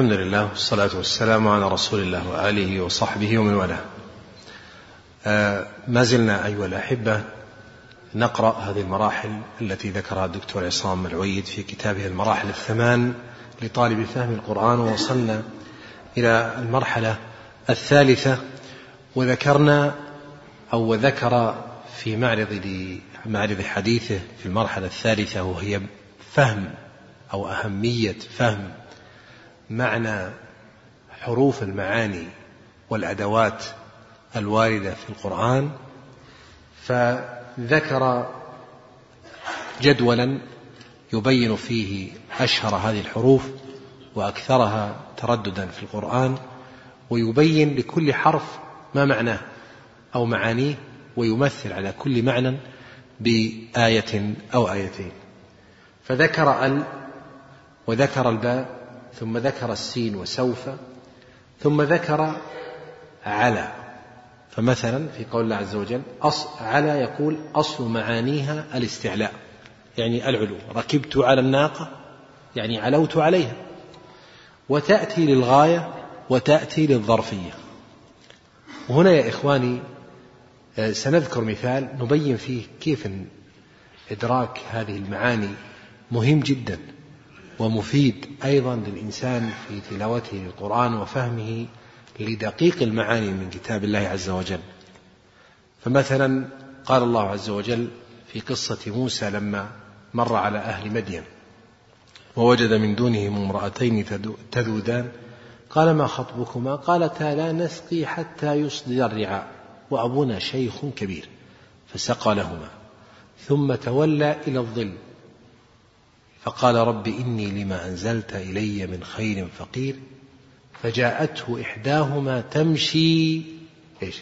الحمد لله والصلاة والسلام على رسول الله وآله وصحبه ومن والاه. آه ما زلنا أيها الأحبة نقرأ هذه المراحل التي ذكرها الدكتور عصام العويد في كتابه المراحل الثمان لطالب فهم القرآن ووصلنا إلى المرحلة الثالثة وذكرنا أو وذكر في معرض معرض حديثه في المرحلة الثالثة وهي فهم أو أهمية فهم معنى حروف المعاني والأدوات الواردة في القرآن فذكر جدولا يبين فيه أشهر هذه الحروف وأكثرها ترددا في القرآن ويبين لكل حرف ما معناه أو معانيه ويمثل على كل معنى بآية أو آيتين. فذكر ال وذكر الباء ثم ذكر السين وسوف ثم ذكر على فمثلا في قول الله عز وجل أصل على يقول أصل معانيها الاستعلاء يعني العلو ركبت على الناقة يعني علوت عليها. وتأتي للغاية وتأتي للظرفية. وهنا يا إخواني آه، سنذكر مثال نبين فيه كيف إدراك هذه المعاني مهم جدا. ومفيد أيضا للإنسان في تلاوته للقرآن وفهمه لدقيق المعاني من كتاب الله عز وجل. فمثلا قال الله عز وجل في قصة موسى لما مر على أهل مدين ووجد من دونهم امرأتين تذودان قال ما خطبكما؟ قالتا لا نسقي حتى يصدر الرعاء وأبونا شيخ كبير فسقى لهما ثم تولى إلى الظل فقال رب إني لما أنزلت إلي من خير فقير فجاءته إحداهما تمشي إيش؟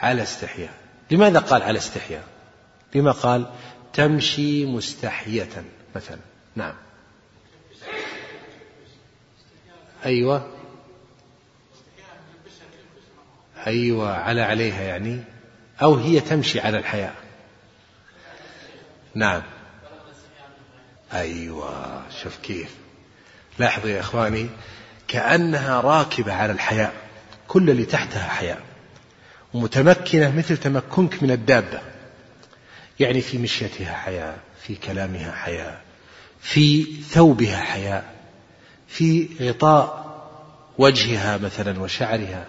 على استحياء. لماذا قال على استحياء؟ لما قال تمشي مستحية مثلا. نعم. أيوة. أيوة على عليها يعني. أو هي تمشي على الحياة نعم. أيوة شوف كيف. لاحظوا يا إخواني كأنها راكبة على الحياء كل اللي تحتها حياء ومتمكنة مثل تمكنك من الدابة. يعني في مشيتها حياء في كلامها حياء في ثوبها حياء في غطاء وجهها مثلا وشعرها.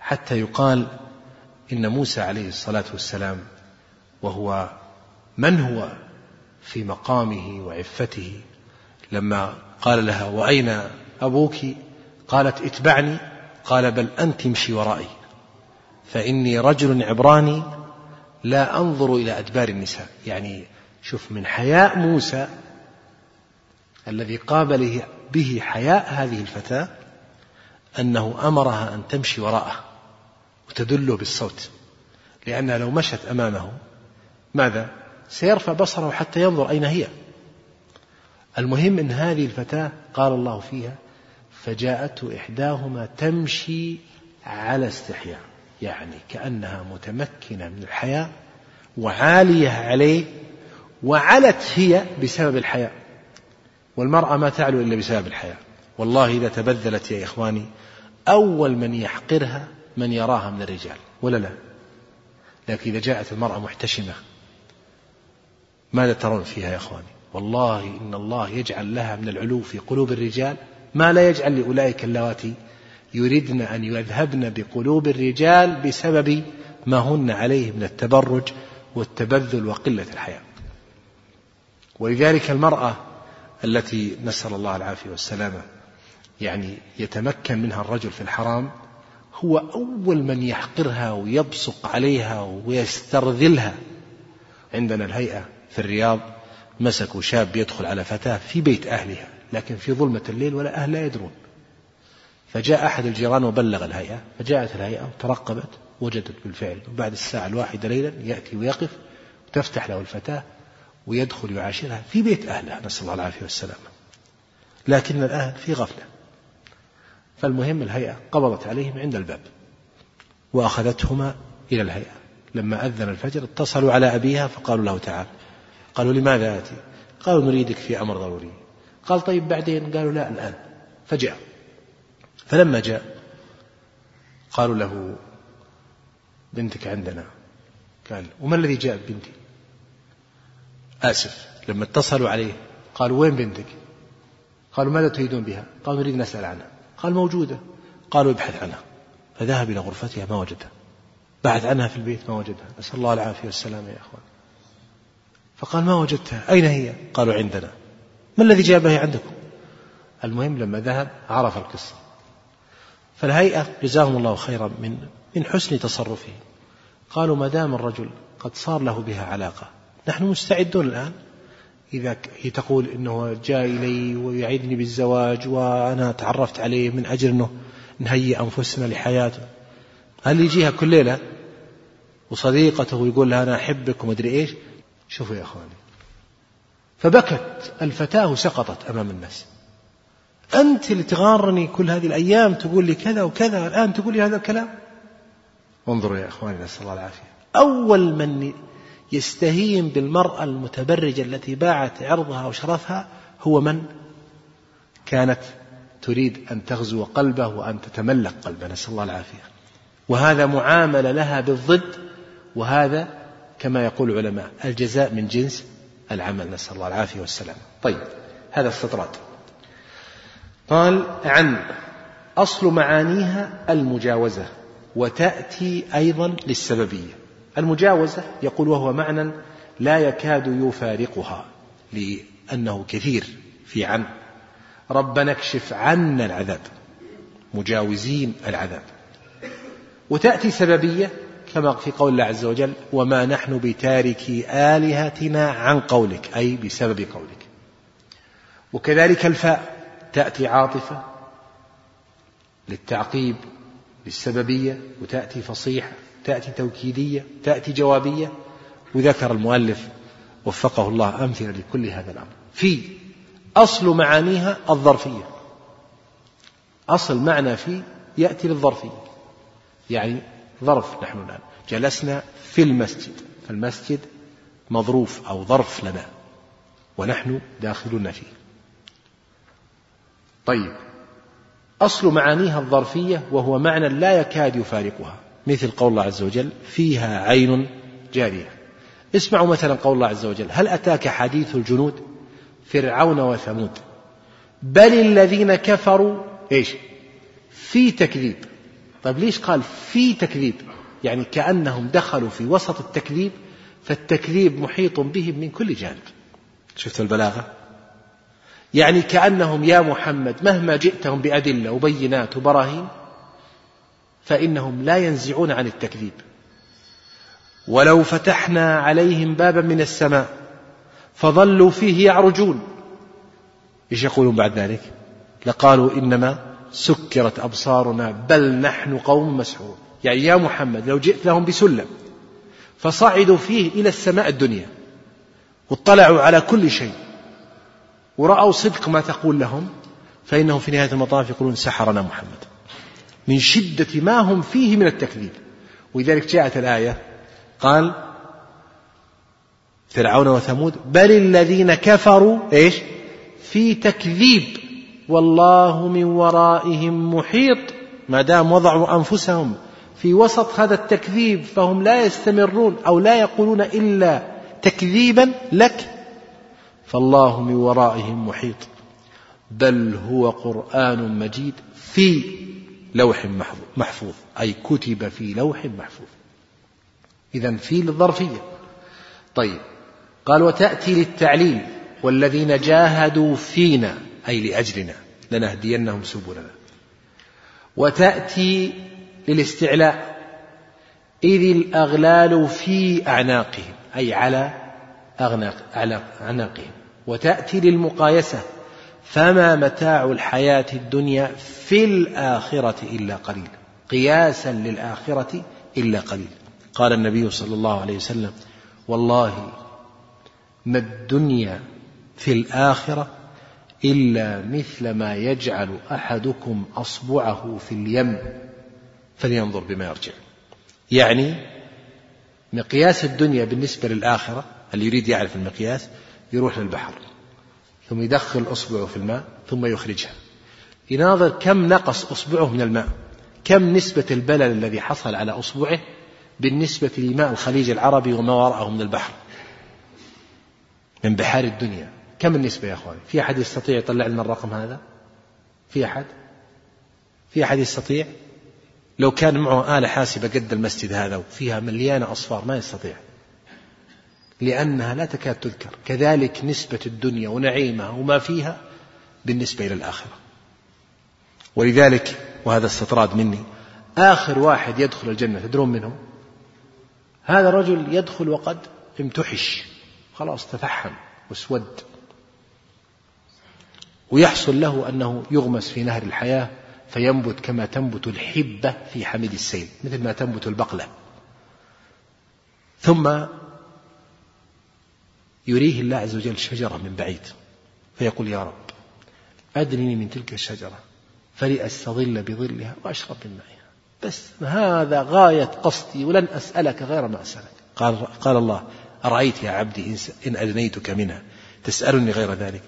حتى يقال إن موسى عليه الصلاة والسلام وهو من هو؟ في مقامه وعفته. لما قال لها وأين أبوك؟ قالت اتبعني. قال بل أنت امشي ورائي. فإني رجل عبراني لا أنظر إلى أدبار النساء. يعني شوف من حياء موسى الذي قابل به حياء هذه الفتاة أنه أمرها أن تمشي وراءه وتدله بالصوت لأنها لو مشت أمامه ماذا؟ سيرفع بصره حتى ينظر أين هي. المهم أن هذه الفتاة قال الله فيها فجاءته إحداهما تمشي على استحياء يعني كأنها متمكنة من الحياة وعالية عليه وعلت هي بسبب الحياة والمرأة ما تعلو إلا بسبب الحياة والله إذا تبذلت يا إخواني أول من يحقرها من يراها من الرجال ولا لا؟ لكن إذا جاءت المرأة محتشمة ماذا ترون فيها يا إخواني؟ والله إن الله يجعل لها من العلو في قلوب الرجال ما لا يجعل لأولئك اللواتي يريدن أن يذهبن بقلوب الرجال بسبب ما هن عليه من التبرج والتبذل وقلة الحياء ولذلك المرأة التي نسأل الله العافية والسلامة يعني يتمكن منها الرجل في الحرام هو أول من يحقرها ويبصق عليها ويسترذلها عندنا الهيئة في الرياض مسكوا شاب يدخل على فتاة في بيت أهلها لكن في ظلمة الليل ولا أهل لا يدرون. فجاء أحد الجيران وبلغ الهيئة فجاءت الهيئة وترقبت وجدت بالفعل وبعد الساعة الواحدة ليلا يأتي ويقف وتفتح له الفتاة ويدخل يعاشرها في بيت أهلها نسأل الله العافية والسلامة. لكن الأهل في غفلة. فالمهم الهيئة قبضت عليهم عند الباب وأخذتهما إلى الهيئة. لما أذن الفجر اتصلوا على أبيها فقالوا له تعال. قالوا لماذا آتي؟ قالوا نريدك في أمر ضروري. قال طيب بعدين؟ قالوا لا الآن. فجاء. فلما جاء قالوا له بنتك عندنا. قال وما الذي جاء ببنتي آسف. لما اتصلوا عليه قالوا وين بنتك؟ قالوا ماذا تريدون بها؟ قالوا نريد نسأل عنها. قال موجودة. قالوا ابحث عنها. فذهب إلى غرفتها ما وجدها. بحث عنها في البيت ما وجدها. نسأل الله العافية والسلامة يا أخوان. فقال ما وجدتها؟ أين هي؟ قالوا عندنا. ما الذي جابها عندكم؟ المهم لما ذهب عرف القصة. فالهيئة جزاهم الله خيرا من من حسن تصرفه. قالوا ما دام الرجل قد صار له بها علاقة نحن مستعدون الآن. إذا هي تقول إنه جاء إلي ويعدني بالزواج وأنا تعرفت عليه من أجل أنه نهيئ أنفسنا لحياته. هل يجيها كل ليلة؟ وصديقته ويقول لها أنا أحبك ومدري إيش. شوفوا يا أخواني. فبكت الفتاة وسقطت أمام الناس. أنت اللي تغارني كل هذه الأيام تقول لي كذا وكذا الآن تقول لي هذا الكلام؟ انظروا يا إخواني نسأل الله العافية. أول من يستهين بالمرأة المتبرجة التي باعت عرضها وشرفها هو من؟ كانت تريد أن تغزو قلبه وأن تتملك قلبه. نسأل الله العافية. وهذا معاملة لها بالضد وهذا كما يقول العلماء الجزاء من جنس العمل نسأل الله العافية والسلام طيب هذا استطراد. قال عن أصل معانيها المجاوزة وتأتي أيضا للسببية. المجاوزة يقول وهو معنى لا يكاد يفارقها لأنه كثير في عن. ربنا اكشف عنا العذاب مجاوزين العذاب. وتأتي سببية كما في قول الله عز وجل وما نحن بتاركي آلهتنا عن قولك أي بسبب قولك. وكذلك الفاء تأتي عاطفة للتعقيب للسببية وتأتي فصيحة تأتي توكيدية تأتي جوابية. وذكر المؤلف وفقه الله أمثلة لكل هذا الأمر. في أصل معانيها الظرفية. أصل معنى في يأتي للظرفية. يعني ظرف نحن الآن. جلسنا في المسجد فالمسجد مظروف أو ظرف لنا ونحن داخلون فيه. طيب أصل معانيها الظرفية وهو معنى لا يكاد يفارقها مثل قول الله عز وجل فيها عين جارية اسمعوا مثلا قول الله عز وجل هل أتاك حديث الجنود؟ فرعون وثمود. بل الذين كفروا إيش؟ في تكذيب طيب ليش قال في تكذيب؟ يعني كأنهم دخلوا في وسط التكذيب فالتكذيب محيط بهم من كل جانب. شفت البلاغة؟ يعني كأنهم يا محمد مهما جئتهم بأدلة وبينات وبراهين فإنهم لا ينزعون عن التكذيب. ولو فتحنا عليهم بابا من السماء فظلوا فيه يعرجون. إيش يقولون بعد ذلك؟ لقالوا إنما سكرت أبصارنا بل نحن قوم مسحورون يعني يا محمد لو جئت لهم بسلم فصعدوا فيه إلى السماء الدنيا واطلعوا على كل شيء ورأوا صدق ما تقول لهم فإنهم في نهاية المطاف يقولون سحرنا محمد. من شدة ما هم فيه من التكذيب. ولذلك جاءت الآية قال فرعون وثمود بل الذين كفروا إيش؟ في تكذيب. والله من ورائهم محيط. ما دام وضعوا أنفسهم في وسط هذا التكذيب فهم لا يستمرون أو لا يقولون إلا تكذيبا لك فالله من ورائهم محيط. بل هو قرآن مجيد في لوح محفوظ أي كتب في لوح محفوظ. إذا في للظرفية طيب قال وتأتي للتعليل والذين جاهدوا فينا أي لأجلنا. لنهدينهم سبلنا. وتأتي للاستعلاء. إذ الأغلال في أعناقهم أي على أعناقهم. وتأتي للمقايسة. فما متاع الحياة الدنيا في الآخرة إلا قليل. قياسا للآخرة إلا قليل. قال النبي صلى الله عليه وسلم والله ما الدنيا في الآخرة إلا مثل ما يجعل أحدكم أصبعه في اليم. فلينظر بما يرجع. يعني مقياس الدنيا بالنسبة للآخرة اللي يريد يعرف المقياس؟ يروح للبحر ثم يدخل أصبعه في الماء ثم يخرجها. يناظر كم نقص أصبعه من الماء كم نسبة البلل الذي حصل على أصبعه بالنسبة لماء الخليج العربي وما وراءه من البحر. من بحار الدنيا. كم النسبة يا أخواني؟ في أحد يستطيع يطلع لنا الرقم هذا؟ في أحد؟ في أحد يستطيع؟ لو كان معه آلة حاسبة قد المسجد هذا وفيها مليانة أصفار ما يستطيع. لأنها لا تكاد تذكر. كذلك نسبة الدنيا ونعيمها وما فيها بالنسبة إلى الآخرة. ولذلك وهذا استطراد مني آخر واحد يدخل الجنة تدرون منه؟ هذا الرجل يدخل وقد امتحش. خلاص تفحم واسود ويحصل له أنه يغمس في نهر الحياة فينبت كما تنبت الحبة في حميد السيل مثل ما تنبت البقلة. ثم يريه الله عز وجل شجرة من بعيد فيقول يا رب أدنني من تلك الشجرة فلأستظل بظلها وأشرب من مائها بس هذا غاية قصدي ولن أسألك غير ما أسألك. قال, قال الله أرأيت يا عبدي إن أدنيتك منها؟ تسألني غير ذلك.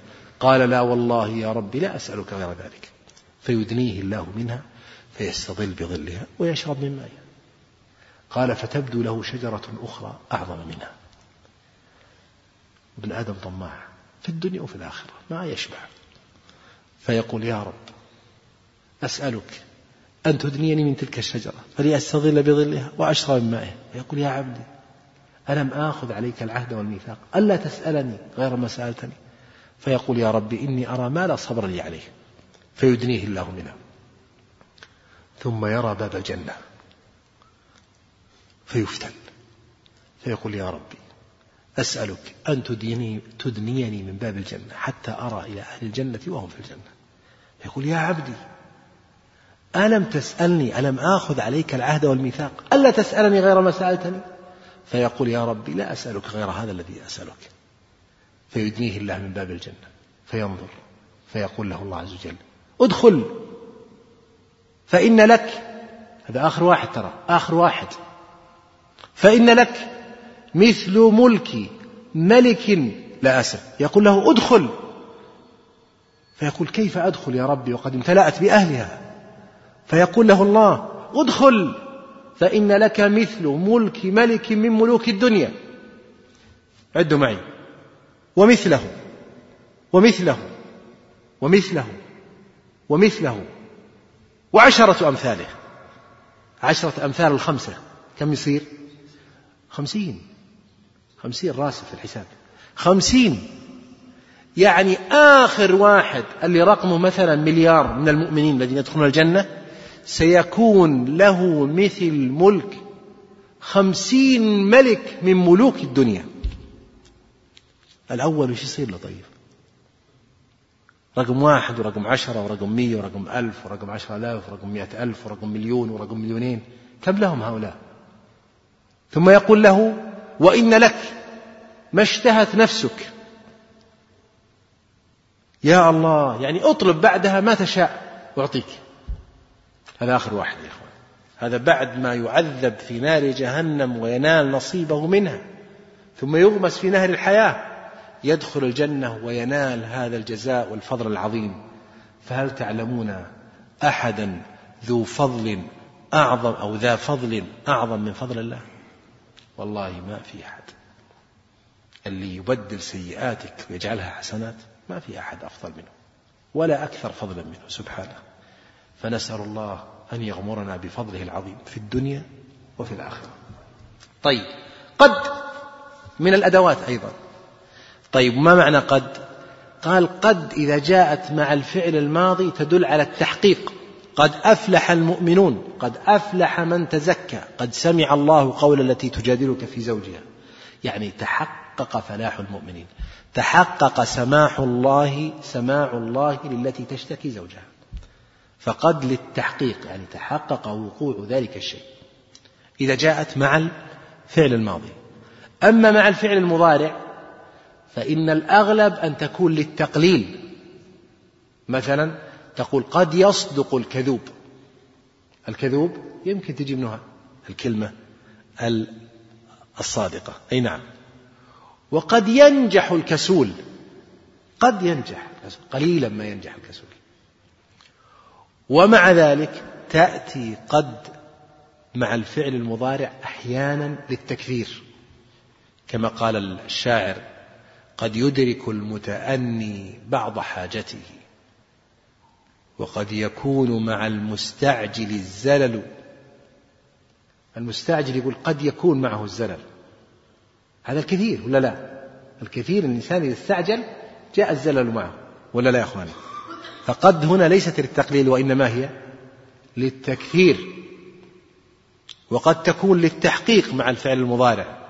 قال لا والله يا ربي لا أسألك غير ذلك. فيدنيه الله منها فيستظل بظلها ويشرب من مائها قال فتبدو له شجرة أخرى أعظم منها. ابن آدم طماع في الدنيا وفي الآخرة ما يشبع. فيقول يا رب أسألك أن تدنيني من تلك الشجرة فلأستظل بظلها وأشرب من مائها فيقول يا عبدي ألم آخذ عليك العهد والميثاق؟ ألا تسألني؟ غير ما سألتني. فيقول يا ربي إني أرى ما لا صبر لي عليه. فيدنيه الله منها ثم يرى باب الجنة. فيفتن. فيقول يا ربي أسألك أن تديني تدنيني من باب الجنة حتى أرى إلى أهل الجنة وهم في الجنة. يقول يا عبدي ألم تسألني؟ ألم آخذ عليك العهد والميثاق؟ ألا تسألني غير ما سألتني؟ فيقول يا ربي لا أسألك غير هذا الذي أسألك. فيدنيه الله من باب الجنة فينظر فيقول له الله عز وجل ادخل فإن لك هذا آخر واحد ترى آخر واحد فإن لك مثل ملك ملك لا أسف يقول له ادخل فيقول كيف أدخل يا ربي؟ وقد امتلأت بأهلها فيقول له الله ادخل فإن لك مثل ملك ملك من ملوك الدنيا. عدوا معي. ومثله ومثله ومثله ومثله وعشرة أمثاله. عشرة أمثال الخمسة. كم يصير؟ خمسين. خمسين راسب في الحساب. خمسين. يعني آخر واحد اللي رقمه مثلا مليار من المؤمنين الذين يدخلون الجنة سيكون له مثل ملك خمسين ملك من ملوك الدنيا. الأول وش يصير له طيب؟ رقم واحد ورقم عشرة ورقم مية ورقم ألف ورقم عشرة آلاف ورقم مئة ألف ورقم مليون ورقم مليونين. كم لهم هؤلاء؟ ثم يقول له وإن لك ما اشتهت نفسك. يا الله يعني اطلب بعدها ما تشاء أعطيك هذا آخر واحد يا إخوان. هذا بعد ما يعذب في نار جهنم وينال نصيبه منها ثم يغمس في نهر الحياة. يدخل الجنة وينال هذا الجزاء والفضل العظيم. فهل تعلمون أحدا ذو فضل أعظم أو ذا فضل أعظم من فضل الله؟ والله ما في أحد. اللي يبدل سيئاتك ويجعلها حسنات ما في أحد أفضل منه ولا أكثر فضلا منه سبحانه. فنسأل الله أن يغمرنا بفضله العظيم في الدنيا وفي الآخرة. طيب قد من الأدوات أيضا. طيب ما معنى قد؟ قال قد إذا جاءت مع الفعل الماضي تدل على التحقيق. قد أفلح المؤمنون قد أفلح من تزكى قد سمع الله قول التي تجادلك في زوجها. يعني تحقق فلاح المؤمنين. تحقق سماح الله سماع الله للتي تشتكي زوجها. فقد للتحقيق يعني تحقق وقوع ذلك الشيء. إذا جاءت مع الفعل الماضي. أما مع الفعل المضارع فإن الأغلب أن تكون للتقليل. مثلا تقول قد يصدق الكذوب. الكذوب يمكن تجي منها الكلمة الصادقة. أي نعم. وقد ينجح الكسول. قد ينجح قليلا ما ينجح الكسول. ومع ذلك تأتي قد مع الفعل المضارع أحيانا للتكثير كما قال الشاعر قد يدرك المتأني بعض حاجته وقد يكون مع المستعجل الزلل. المستعجل يقول قد يكون معه الزلل. هذا الكثير ولا لا؟ الكثير الإنسان إذا استعجل جاء الزلل معه ولا لا يا أخواني؟ فقد هنا ليست للتقليل وإنما هي للتكثير وقد تكون للتحقيق مع الفعل المضارع.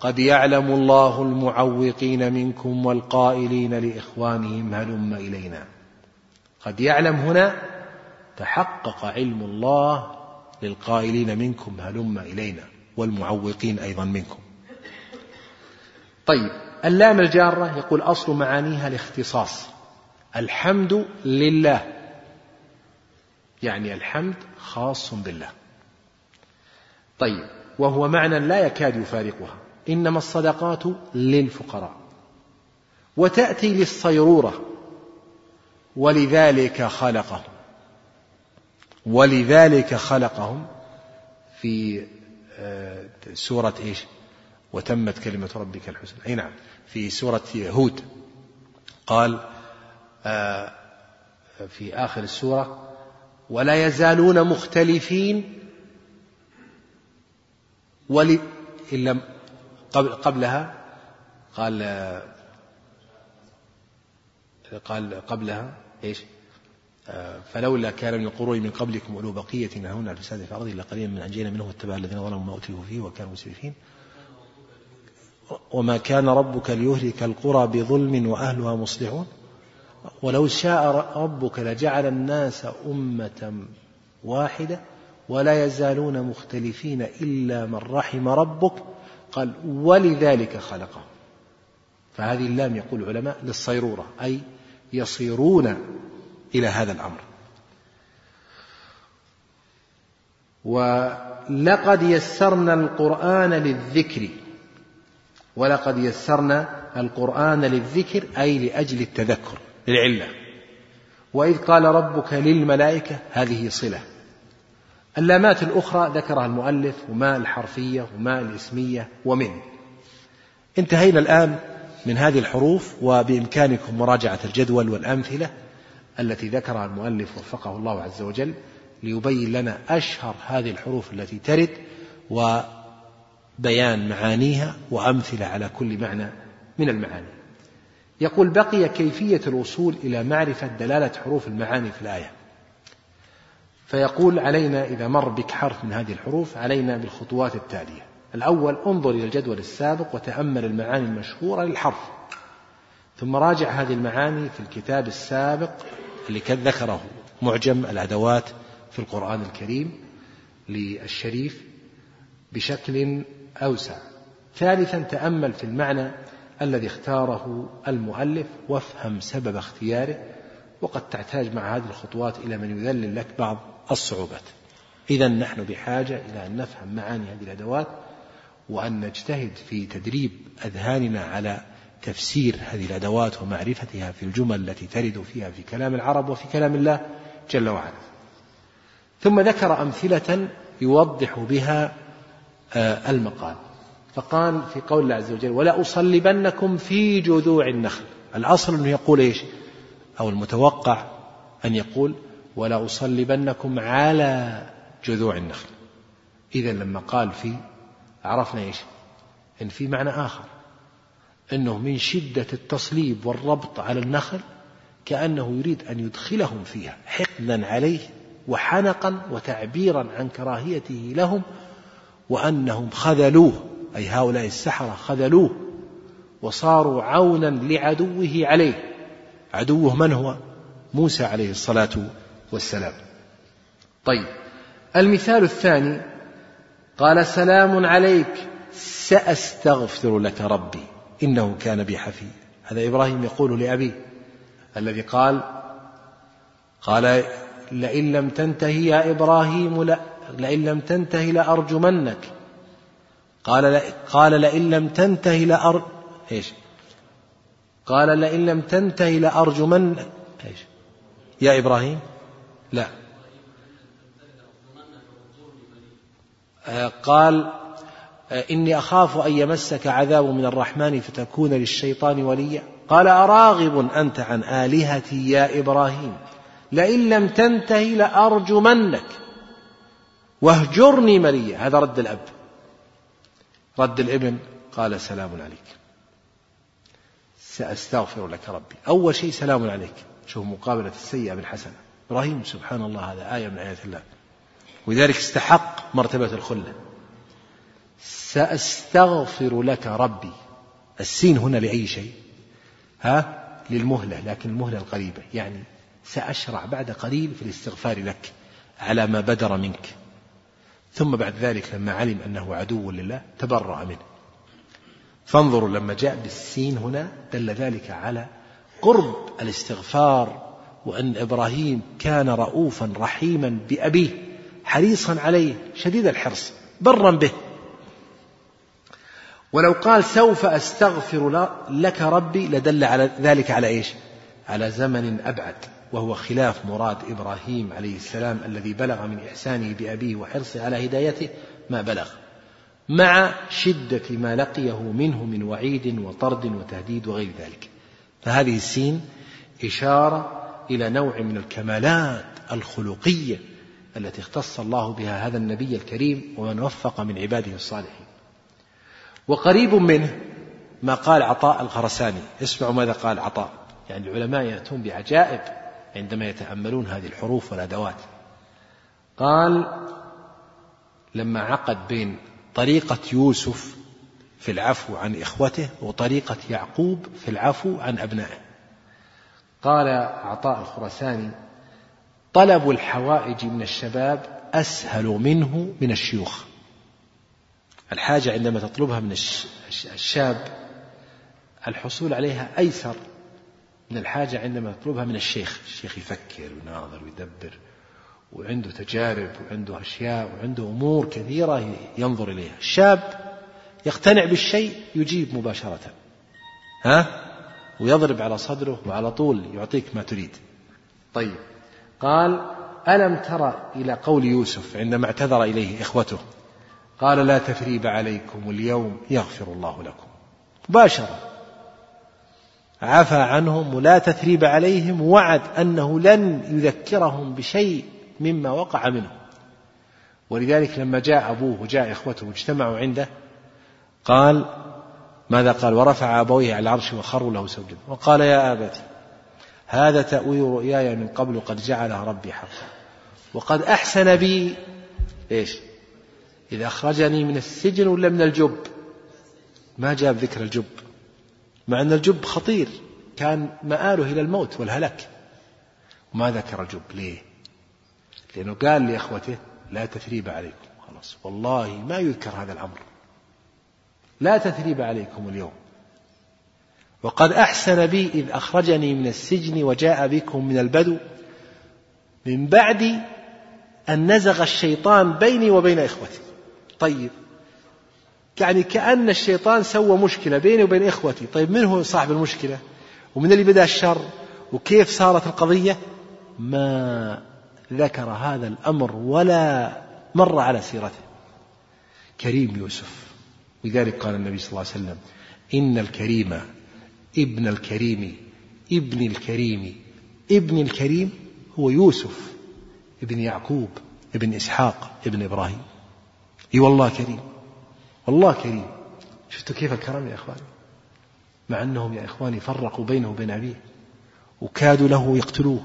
قد يعلم الله المعوقين منكم والقائلين لإخوانهم هلم إلينا. قد يعلم هنا تحقق علم الله للقائلين منكم هلم إلينا والمعوقين أيضا منكم. طيب اللام الجارة يقول أصل معانيها الاختصاص. الحمد لله. يعني الحمد خاص بالله. طيب وهو معنى لا يكاد يفارقها. إنما الصدقات للفقراء وتأتي للصيرورة ولذلك خلقهم ولذلك خلقهم في آه، سورة إيش؟ وتمت كلمة ربك الحسنى. أي نعم في سورة هود قال آه، في آخر السورة ولا يزالون مختلفين ول إن قبلها قال قال قبلها إيش؟ فلولا كان من القرون من قبلكم أولو بقية ينهون عن الفساد في الأرض إلا قليلا من أنجينا منهم واتبع الذين ظلموا ما أترفوا فيه وكانوا مسرفين وما كان ربك ليهلك القرى بظلم وأهلها مصلحون ولو شاء ربك لجعل الناس أمة واحدة ولا يزالون مختلفين إلا من رحم ربك قال ولذلك خلقهم فهذه اللام يقول العلماء للصيرورة أي يصيرون إلى هذا الأمر. ولقد يسرنا القرآن للذكر. ولقد يسرنا القرآن للذكر أي لأجل التذكر للعلة. وإذ قال ربك للملائكة هذه صلة. اللامات الأخرى ذكرها المؤلف وما الحرفية وما الإسمية ومن. انتهينا الآن من هذه الحروف وبإمكانكم مراجعة الجدول والأمثلة التي ذكرها المؤلف وفقه الله عز وجل ليبين لنا أشهر هذه الحروف التي ترد وبيان معانيها وأمثلة على كل معنى من المعاني. يقول بقي كيفية الوصول إلى معرفة دلالة حروف المعاني في الآية. فيقول علينا إذا مر بك حرف من هذه الحروف علينا بالخطوات التالية. الأول انظر إلى الجدول السابق وتأمل المعاني المشهورة للحرف. ثم راجع هذه المعاني في الكتاب السابق اللي كان ذكره معجم الأدوات في القرآن الكريم للشريف بشكل أوسع. ثالثا تأمل في المعنى الذي اختاره المؤلف وافهم سبب اختياره وقد تحتاج مع هذه الخطوات إلى من يذلل لك بعض الصعوبات. إذا نحن بحاجة إلى أن نفهم معاني هذه الأدوات وأن نجتهد في تدريب أذهاننا على تفسير هذه الأدوات ومعرفتها في الجمل التي ترد فيها في كلام العرب وفي كلام الله جل وعلا. ثم ذكر أمثلة يوضح بها آه، المقال. فقال في قول الله عز وجل ولا أصلبنكم في جذوع النخل. الأصل أنه يقول إيش؟ أو المتوقع أن يقول ولا أصلبنكم على جذوع النخل. إذا لما قال في عرفنا إيش؟ إن في معنى آخر. أنه من شدة التصليب والربط على النخل كأنه يريد أن يدخلهم فيها حقدا عليه وحنقا وتعبيرا عن كراهيته لهم وأنهم خذلوه أي هؤلاء السحرة خذلوه وصاروا عونا لعدوه عليه. عدوه من هو؟ موسى عليه الصلاة والسلام طيب المثال الثاني قال سلام عليك سأستغفر لك ربي إنه كان بي حفي هذا إبراهيم يقول لأبيه الذي قال قال لئن لم تنتهي يا إبراهيم لا لئن لم تنتهي لأرجمنك قال قال لئن لم تنتهي لأر إيش؟ قال لئن لم تنتهي لأرجمن إيش؟ يا إبراهيم لا. آه، قال آه، إني أخاف أن يمسك عذاب من الرحمن فتكون للشيطان وليا. قال أراغب أنت عن آلهتي يا إبراهيم. لئن لم تنته لأرجمنك. واهجرني مليا. هذا رد الأب. رد الابن قال سلام عليك. سأستغفر لك ربي. أول شيء سلام عليك. شوف مقابلة السيئة بالحسنة. إبراهيم سبحان الله هذا آية من آيات الله. ولذلك استحق مرتبة الخلة. سأستغفر لك ربي. السين هنا لأي شيء؟ ها؟ للمهلة لكن المهلة القريبة. يعني سأشرع بعد قليل في الاستغفار لك على ما بدر منك. ثم بعد ذلك لما علم أنه عدو لله تبرأ منه. فانظروا لما جاء بالسين هنا دل ذلك على قرب الاستغفار وأن إبراهيم كان رؤوفا رحيما بأبيه حريصا عليه شديد الحرص برا به. ولو قال سوف أستغفر لك ربي لدل على ذلك على إيش؟ على زمن أبعد وهو خلاف مراد إبراهيم عليه السلام الذي بلغ من إحسانه بأبيه وحرصه على هدايته ما بلغ. مع شدة ما لقيه منه من وعيد وطرد وتهديد وغير ذلك. فهذه السين إشارة إلى نوع من الكمالات الخلقية التي اختص الله بها هذا النبي الكريم ومن وفق من عباده الصالحين. وقريب منه ما قال عطاء الخرساني. اسمعوا ماذا قال عطاء. يعني العلماء يأتون بعجائب عندما يتأملون هذه الحروف والأدوات. قال لما عقد بين طريقة يوسف في العفو عن إخوته وطريقة يعقوب في العفو عن أبنائه قال عطاء الخرساني طلب الحوائج من الشباب أسهل منه من الشيوخ. الحاجة عندما تطلبها من الشاب الحصول عليها أيسر من الحاجة عندما تطلبها من الشيخ. الشيخ يفكر ويناظر ويدبر وعنده تجارب وعنده أشياء وعنده أمور كثيرة ينظر إليها. الشاب يقتنع بالشيء يجيب مباشرة. ها؟ ويضرب على صدره وعلى طول يعطيك ما تريد. طيب. قال ألم ترى إلى قول يوسف عندما اعتذر إليه إخوته؟ قال لا تثريب عليكم اليوم يغفر الله لكم. مباشرة. عفى عنهم ولا تثريب عليهم وعد أنه لن يذكرهم بشيء مما وقع منه. ولذلك لما جاء أبوه وجاء إخوته واجتمعوا عنده قال ماذا قال؟ ورفع أبويه على العرش وخروا له سجدا وقال يا أبت هذا تأويل رؤياي من قبل قد جعله ربي حقا. وقد أحسن بي إيش؟ إذا أخرجني من السجن ولا من الجب؟ ما جاب ذكر الجب. مع أن الجب خطير كان مآله إلى الموت والهلاك وما ذكر الجب ليه؟ لأنه قال لإخوته لا تثريب عليكم. خلاص. والله ما يذكر هذا الأمر. لا تثريب عليكم اليوم. وقد أحسن بي إذ أخرجني من السجن وجاء بكم من البدو. من بعد أن نزغ الشيطان بيني وبين إخوتي. طيب يعني كأن الشيطان سوى مشكلة بيني وبين إخوتي. طيب من هو صاحب المشكلة؟ ومن اللي بدأ الشر؟ وكيف صارت القضية؟ ما ذكر هذا الأمر ولا مر على سيرته. كريم يوسف. لذلك قال النبي صلى الله عليه وسلم إن الكريم ابن الكريم ابن الكريم ابن الكريم هو يوسف ابن يعقوب ابن إسحاق ابن إبراهيم. إي والله كريم والله كريم. شفتوا كيف الكرم يا إخواني؟ مع أنهم يا إخواني فرقوا بينه وبين أبيه وكادوا له يقتلوه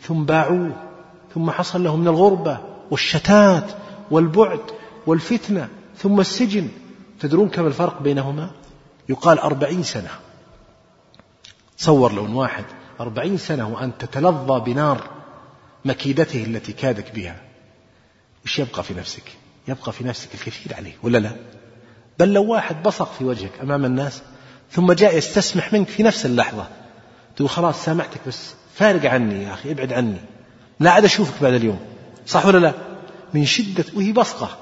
ثم باعوه ثم حصل له من الغربة والشتات والبعد والفتنة ثم السجن. تدرون كم الفرق بينهما؟ يقال أربعين سنة. تصور لو واحد. أربعين سنة وأن تتلظى بنار مكيدته التي كادك بها. وش يبقى في نفسك؟ يبقى في نفسك الكثير عليه ولا لا؟ بل لو واحد بصق في وجهك أمام الناس ثم جاء يستسمح منك في نفس اللحظة تقول خلاص سامحتك بس فارق عني يا أخي ابعد عني. لا عاد أشوفك بعد اليوم صح ولا لا؟ من شدة وهي بصقة.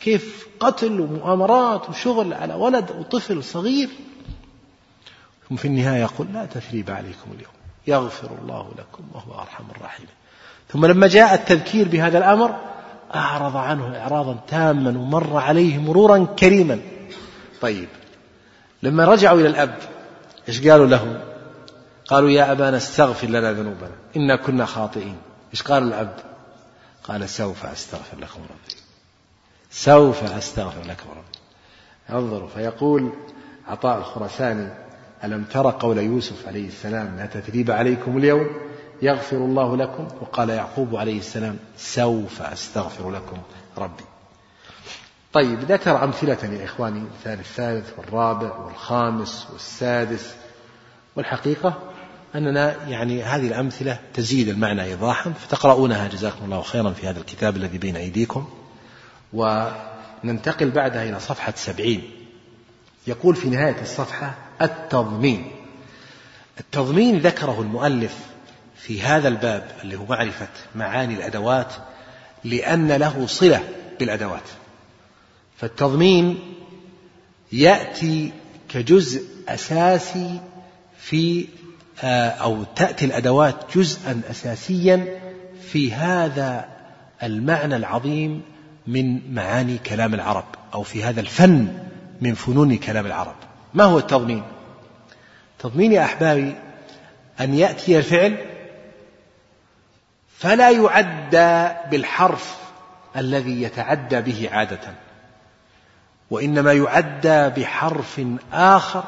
كيف قتل ومؤامرات وشغل على ولد وطفل صغير. ثم في النهاية يقول لا تثريب عليكم اليوم يغفر الله لكم وهو أرحم الراحمين. ثم لما جاء التذكير بهذا الأمر أعرض عنه إعراضا تاما ومر عليه مرورا كريما. طيب لما رجعوا إلى الأب إيش قالوا له؟ قالوا يا أبانا استغفر لنا ذنوبنا إنا كنا خاطئين. إيش قال الأب؟ قال سوف أستغفر لكم ربي. سوف أستغفر لكم ربي انظروا فيقول عطاء الخرساني ألم تر قول يوسف عليه السلام لا تثريب عليكم اليوم؟ يغفر الله لكم؟ وقال يعقوب عليه السلام سوف أستغفر لكم ربي. طيب ذكر أمثلة يا إخواني مثال الثالث والرابع والخامس والسادس. والحقيقة أننا يعني هذه الأمثلة تزيد المعنى إيضاحا فتقرؤونها جزاكم الله خيرا في هذا الكتاب الذي بين أيديكم. وننتقل بعدها إلى صفحة سبعين. يقول في نهاية الصفحة التضمين. التضمين ذكره المؤلف في هذا الباب اللي هو معرفة معاني الأدوات لأن له صلة بالأدوات. فالتضمين يأتي كجزء أساسي في آه، أو تأتي الأدوات جزءا أساسيا في هذا المعنى العظيم من معاني كلام العرب أو في هذا الفن من فنون كلام العرب. ما هو التضمين؟ تضمين يا أحبابي أن يأتي الفعل فلا يعدى بالحرف الذي يتعدى به عادة وإنما يعدى بحرف آخر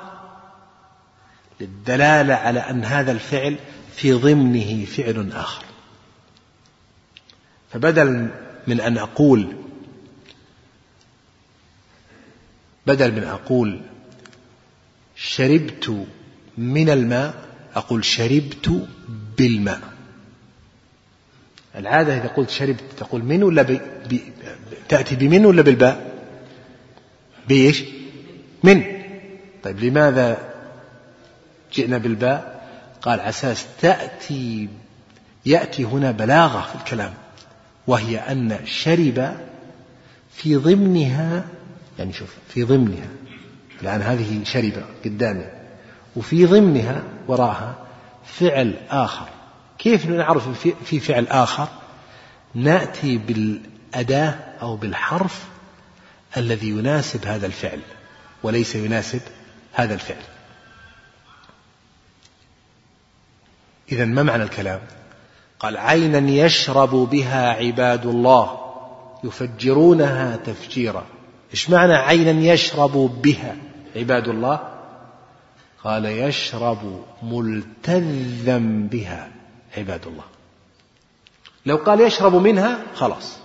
للدلالة على أن هذا الفعل في ضمنه فعل آخر. فبدل من أن أقول بدل من أقول شربت من الماء أقول شربت بالماء. العادة إذا قلت شربت تقول من ولا بي بي تأتي بمن ولا بالباء؟ بإيش؟ من. طيب لماذا جئنا بالباء؟ قال عساس تأتي يأتي هنا بلاغة في الكلام وهي أن شرب في ضمنها يعني شوف في ضمنها الآن هذه شرب قدامي وفي ضمنها وراها فعل آخر. كيف نعرف في فعل آخر؟ نأتي بالأداة أو بالحرف الذي يناسب هذا الفعل وليس يناسب هذا الفعل. إذا ما معنى الكلام؟ قال عينا يشرب بها عباد الله يفجرونها تفجيرا. إيش معنى عينا يشرب بها؟ عباد الله قال يشرب ملتذا بها عباد الله. لو قال يشرب منها خلاص.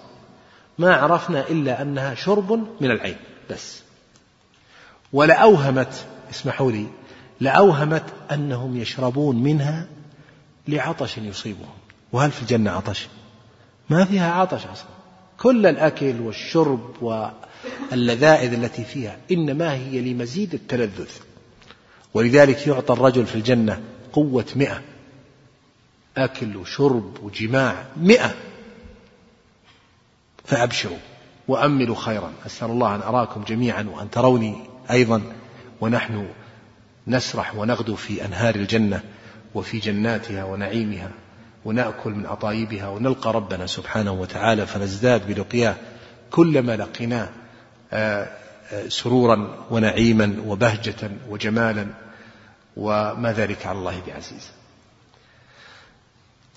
ما عرفنا إلا أنها شرب من العين بس. ولأوهمت اسمحوا لي لأوهمت أنهم يشربون منها لعطش يصيبهم. وهل في الجنة عطش؟ ما فيها عطش أصلا. كل الأكل والشرب واللذائذ التي فيها إنما هي لمزيد التلذذ. ولذلك يعطى الرجل في الجنة قوة مئة. أكل وشرب وجماع مئة. فأبشروا وأملوا خيرا. أسأل الله أن أراكم جميعا وأن تروني أيضا. ونحن نسرح ونغدو في أنهار الجنة وفي جناتها ونعيمها. ونأكل من أطايبها ونلقى ربنا سبحانه وتعالى فنزداد بلقياه كلما لقيناه آه، آه، سرورا ونعيما وبهجة وجمالا وما ذلك على الله بعزيز.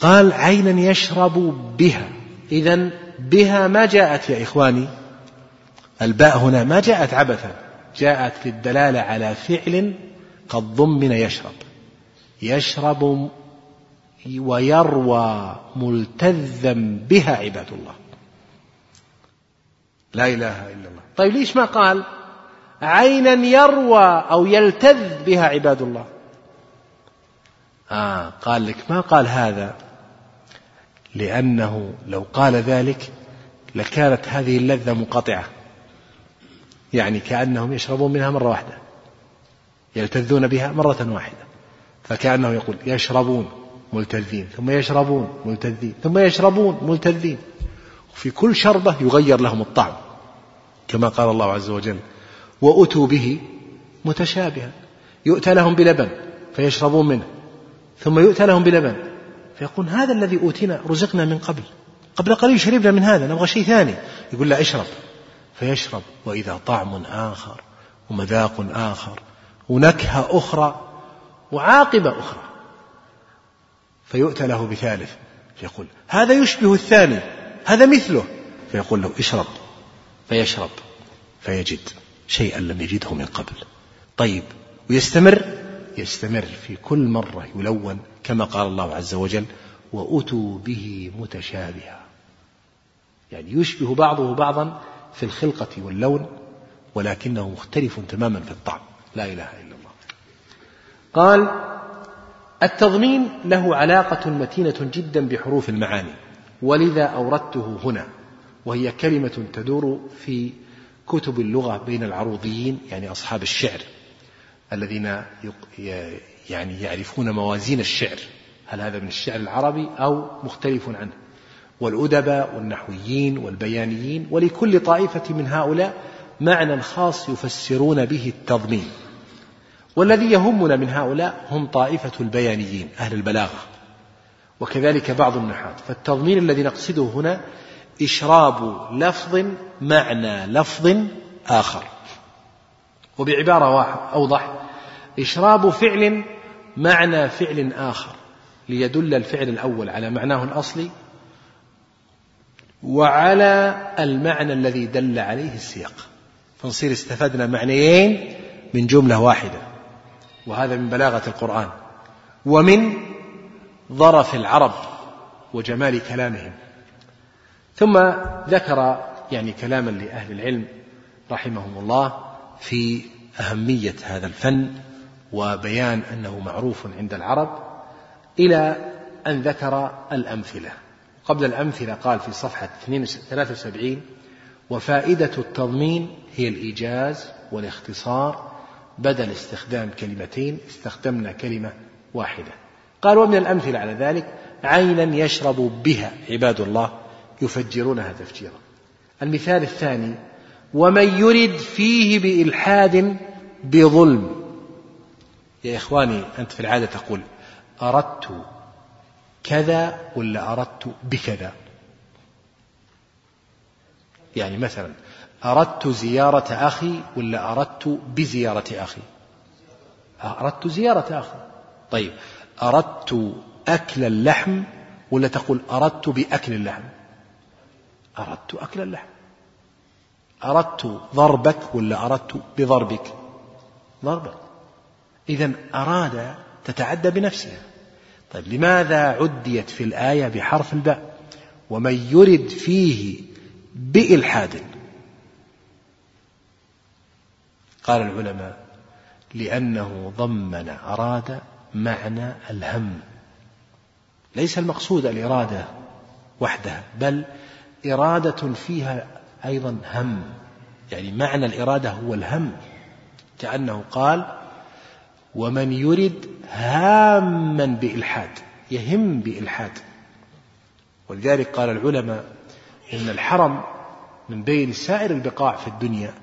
قال عينا يشرب بها. إذا بها ما جاءت يا إخواني؟ الباء هنا ما جاءت عبثا جاءت للدلالة على فعل قد ضمن يشرب. يشرب ويروى ملتذا بها عباد الله. لا إله إلا الله. طيب ليش ما قال عينا يروى أو يلتذ بها عباد الله؟ آه قال لك ما قال هذا؟ لأنه لو قال ذلك لكانت هذه اللذة منقطعة يعني كأنهم يشربون منها مرة واحدة يلتذون بها مرة واحدة فكأنه يقول يشربون. ملتذين ثم يشربون ملتذين ثم يشربون ملتذين. وفي كل شربة يغير لهم الطعم كما قال الله عز وجل وأتوا به متشابها يؤتى لهم بلبن فيشربون منه ثم يؤتى لهم بلبن فيقول هذا الذي أوتينا رزقنا من قبل قبل قليل شربنا من هذا نبغى شيء ثاني. يقول لا اشرب. فيشرب وإذا طعم آخر ومذاق آخر ونكهة أخرى وعاقبة أخرى. فيؤتى له بثالث فيقول هذا يشبه الثاني هذا مثله فيقول له اشرب فيشرب فيجد شيئا لم يجده من قبل. طيب ويستمر؟ يستمر في كل مرة يلون كما قال الله عز وجل وأتوا به متشابها. يعني يشبه بعضه بعضا في الخلقة واللون ولكنه مختلف تماما في الطعم. لا إله إلا الله. قال التضمين له علاقة متينة جدا بحروف المعاني ولذا أوردته هنا وهي كلمة تدور في كتب اللغة بين العروضيين يعني أصحاب الشعر الذين يعني يعرفون موازين الشعر هل هذا من الشعر العربي أو مختلف عنه؟ والأدباء والنحويين والبيانيين ولكل طائفة من هؤلاء معنى خاص يفسرون به التضمين. والذي يهمنا من هؤلاء هم طائفة البيانيين أهل البلاغة. وكذلك بعض النحاة. فالتضمين الذي نقصده هنا إشراب لفظ معنى لفظ آخر. وبعبارة أوضح. إشراب فعل معنى فعل آخر. ليدل الفعل الأول على معناه الأصلي وعلى المعنى الذي دل عليه السياق. فنصير استفدنا معنيين من جملة واحدة. وهذا من بلاغة القرآن. ومن ظرف العرب وجمال كلامهم. ثم ذكر يعني كلاما لأهل العلم رحمهم الله في أهمية هذا الفن وبيان أنه معروف عند العرب إلى أن ذكر الأمثلة. قبل الأمثلة قال في صفحة 73 وفائدة التضمين هي الإيجاز والاختصار بدل استخدام كلمتين استخدمنا كلمة واحدة. قال ومن الأمثلة على ذلك عينا يشرب بها عباد الله يفجرونها تفجيرا. المثال الثاني ومن يرد فيه بإلحاد بظلم. يا إخواني أنت في العادة تقول أردت كذا ولا أردت بكذا؟ يعني مثلا أردت زيارة أخي ولا أردت بزيارة أخي؟ أردت زيارة أخي. طيب أردت أكل اللحم ولا تقول أردت بأكل اللحم؟ أردت أكل اللحم. أردت ضربك ولا أردت بضربك؟ ضربك. إذا أراد تتعدى بنفسها طيب لماذا عديت في الآية بحرف الباء؟ ومن يرد فيه بإلحاد. قال العلماء لأنه ضمن أراد معنى الهم ليس المقصود الإرادة وحدها بل إرادة فيها أيضا هم يعني معنى الإرادة هو الهم كأنه قال ومن يرد هاما بإلحاد يهم بإلحاد ولذلك قال العلماء إن الحرم من بين سائر البقاع في الدنيا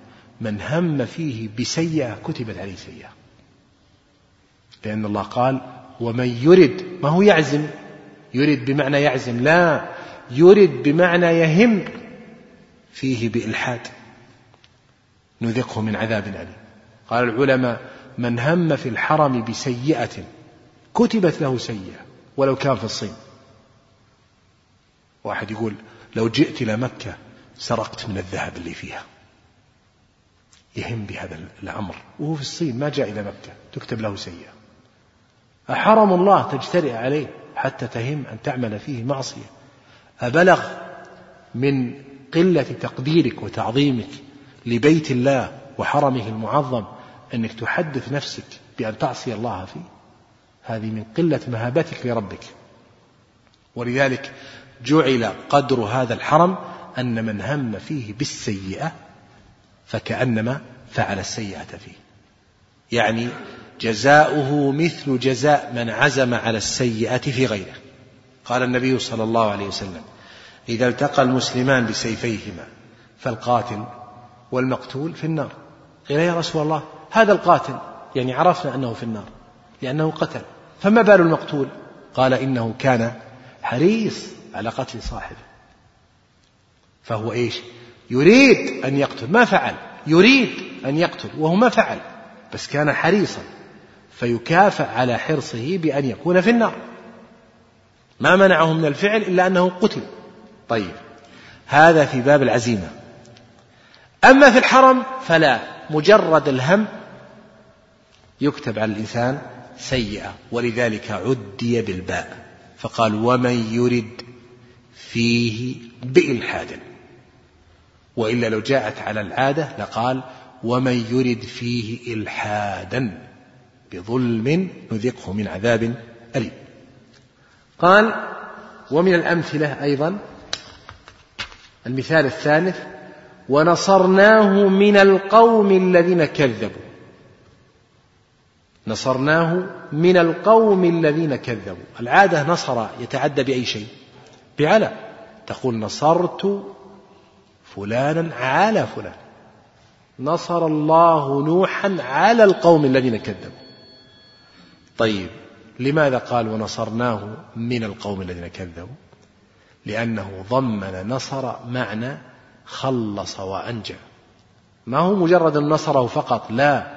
من هم فيه بسيئة كتبت عليه سيئة لأن الله قال ومن يرد ما هو يعزم؟ يرد بمعنى يعزم لا. يرد بمعنى يهم فيه بإلحاد. نذقه من عذاب أليم. قال العلماء من هم في الحرم بسيئة كتبت له سيئة ولو كان في الصين. واحد يقول لو جئت إلى مكة سرقت من الذهب اللي فيها. يهم بهذا الأمر. وهو في الصين ما جاء إلى مكة. تكتب له سيئة. أحرم الله تجترئ عليه حتى تهم أن تعمل فيه معصية. أبلغ من قلة تقديرك وتعظيمك لبيت الله وحرمه المعظم أنك تحدث نفسك بأن تعصي الله فيه. هذه من قلة مهابتك لربك. ولذلك جعل قدر هذا الحرم أن من هم فيه بالسيئة فكأنما فعل السيئة فيه. يعني جزاؤه مثل جزاء من عزم على السيئة في غيره. قال النبي صلى الله عليه وسلم إذا التقى المسلمان بسيفيهما فالقاتل والمقتول في النار. قيل يا رسول الله هذا القاتل يعني عرفنا أنه في النار لأنه قتل فما بال المقتول؟ قال إنه كان حريص على قتل صاحبه. فهو إيش؟ يريد أن يقتل ما فعل؟ يريد أن يقتل وهو ما فعل بس كان حريصا فيكافأ على حرصه بأن يكون في النار. ما منعه من الفعل إلا أنه قتل. طيب هذا في باب العزيمة. أما في الحرم فلا مجرد الهم يكتب على الإنسان سيئة ولذلك عدي بالباء فقال ومن يرد فيه بإلحاد. وإلا لو جاءت على العادة لقال ومن يرد فيه إلحادا بظلم نذقه من عذاب أليم. قال ومن الأمثلة أيضا المثال الثالث ونصرناه من القوم الذين كذبوا. نصرناه من القوم الذين كذبوا. العادة نصر يتعدى بأي شيء؟ بعلى. تقول نصرت فلانا على فلان. نصر الله نوحا على القوم الذين كذبوا. طيب لماذا قال ونصرناه من القوم الذين كذبوا؟ لأنه ضمن نصر معنى خلص وأنجى. ما هو مجرد نصره فقط؟ لا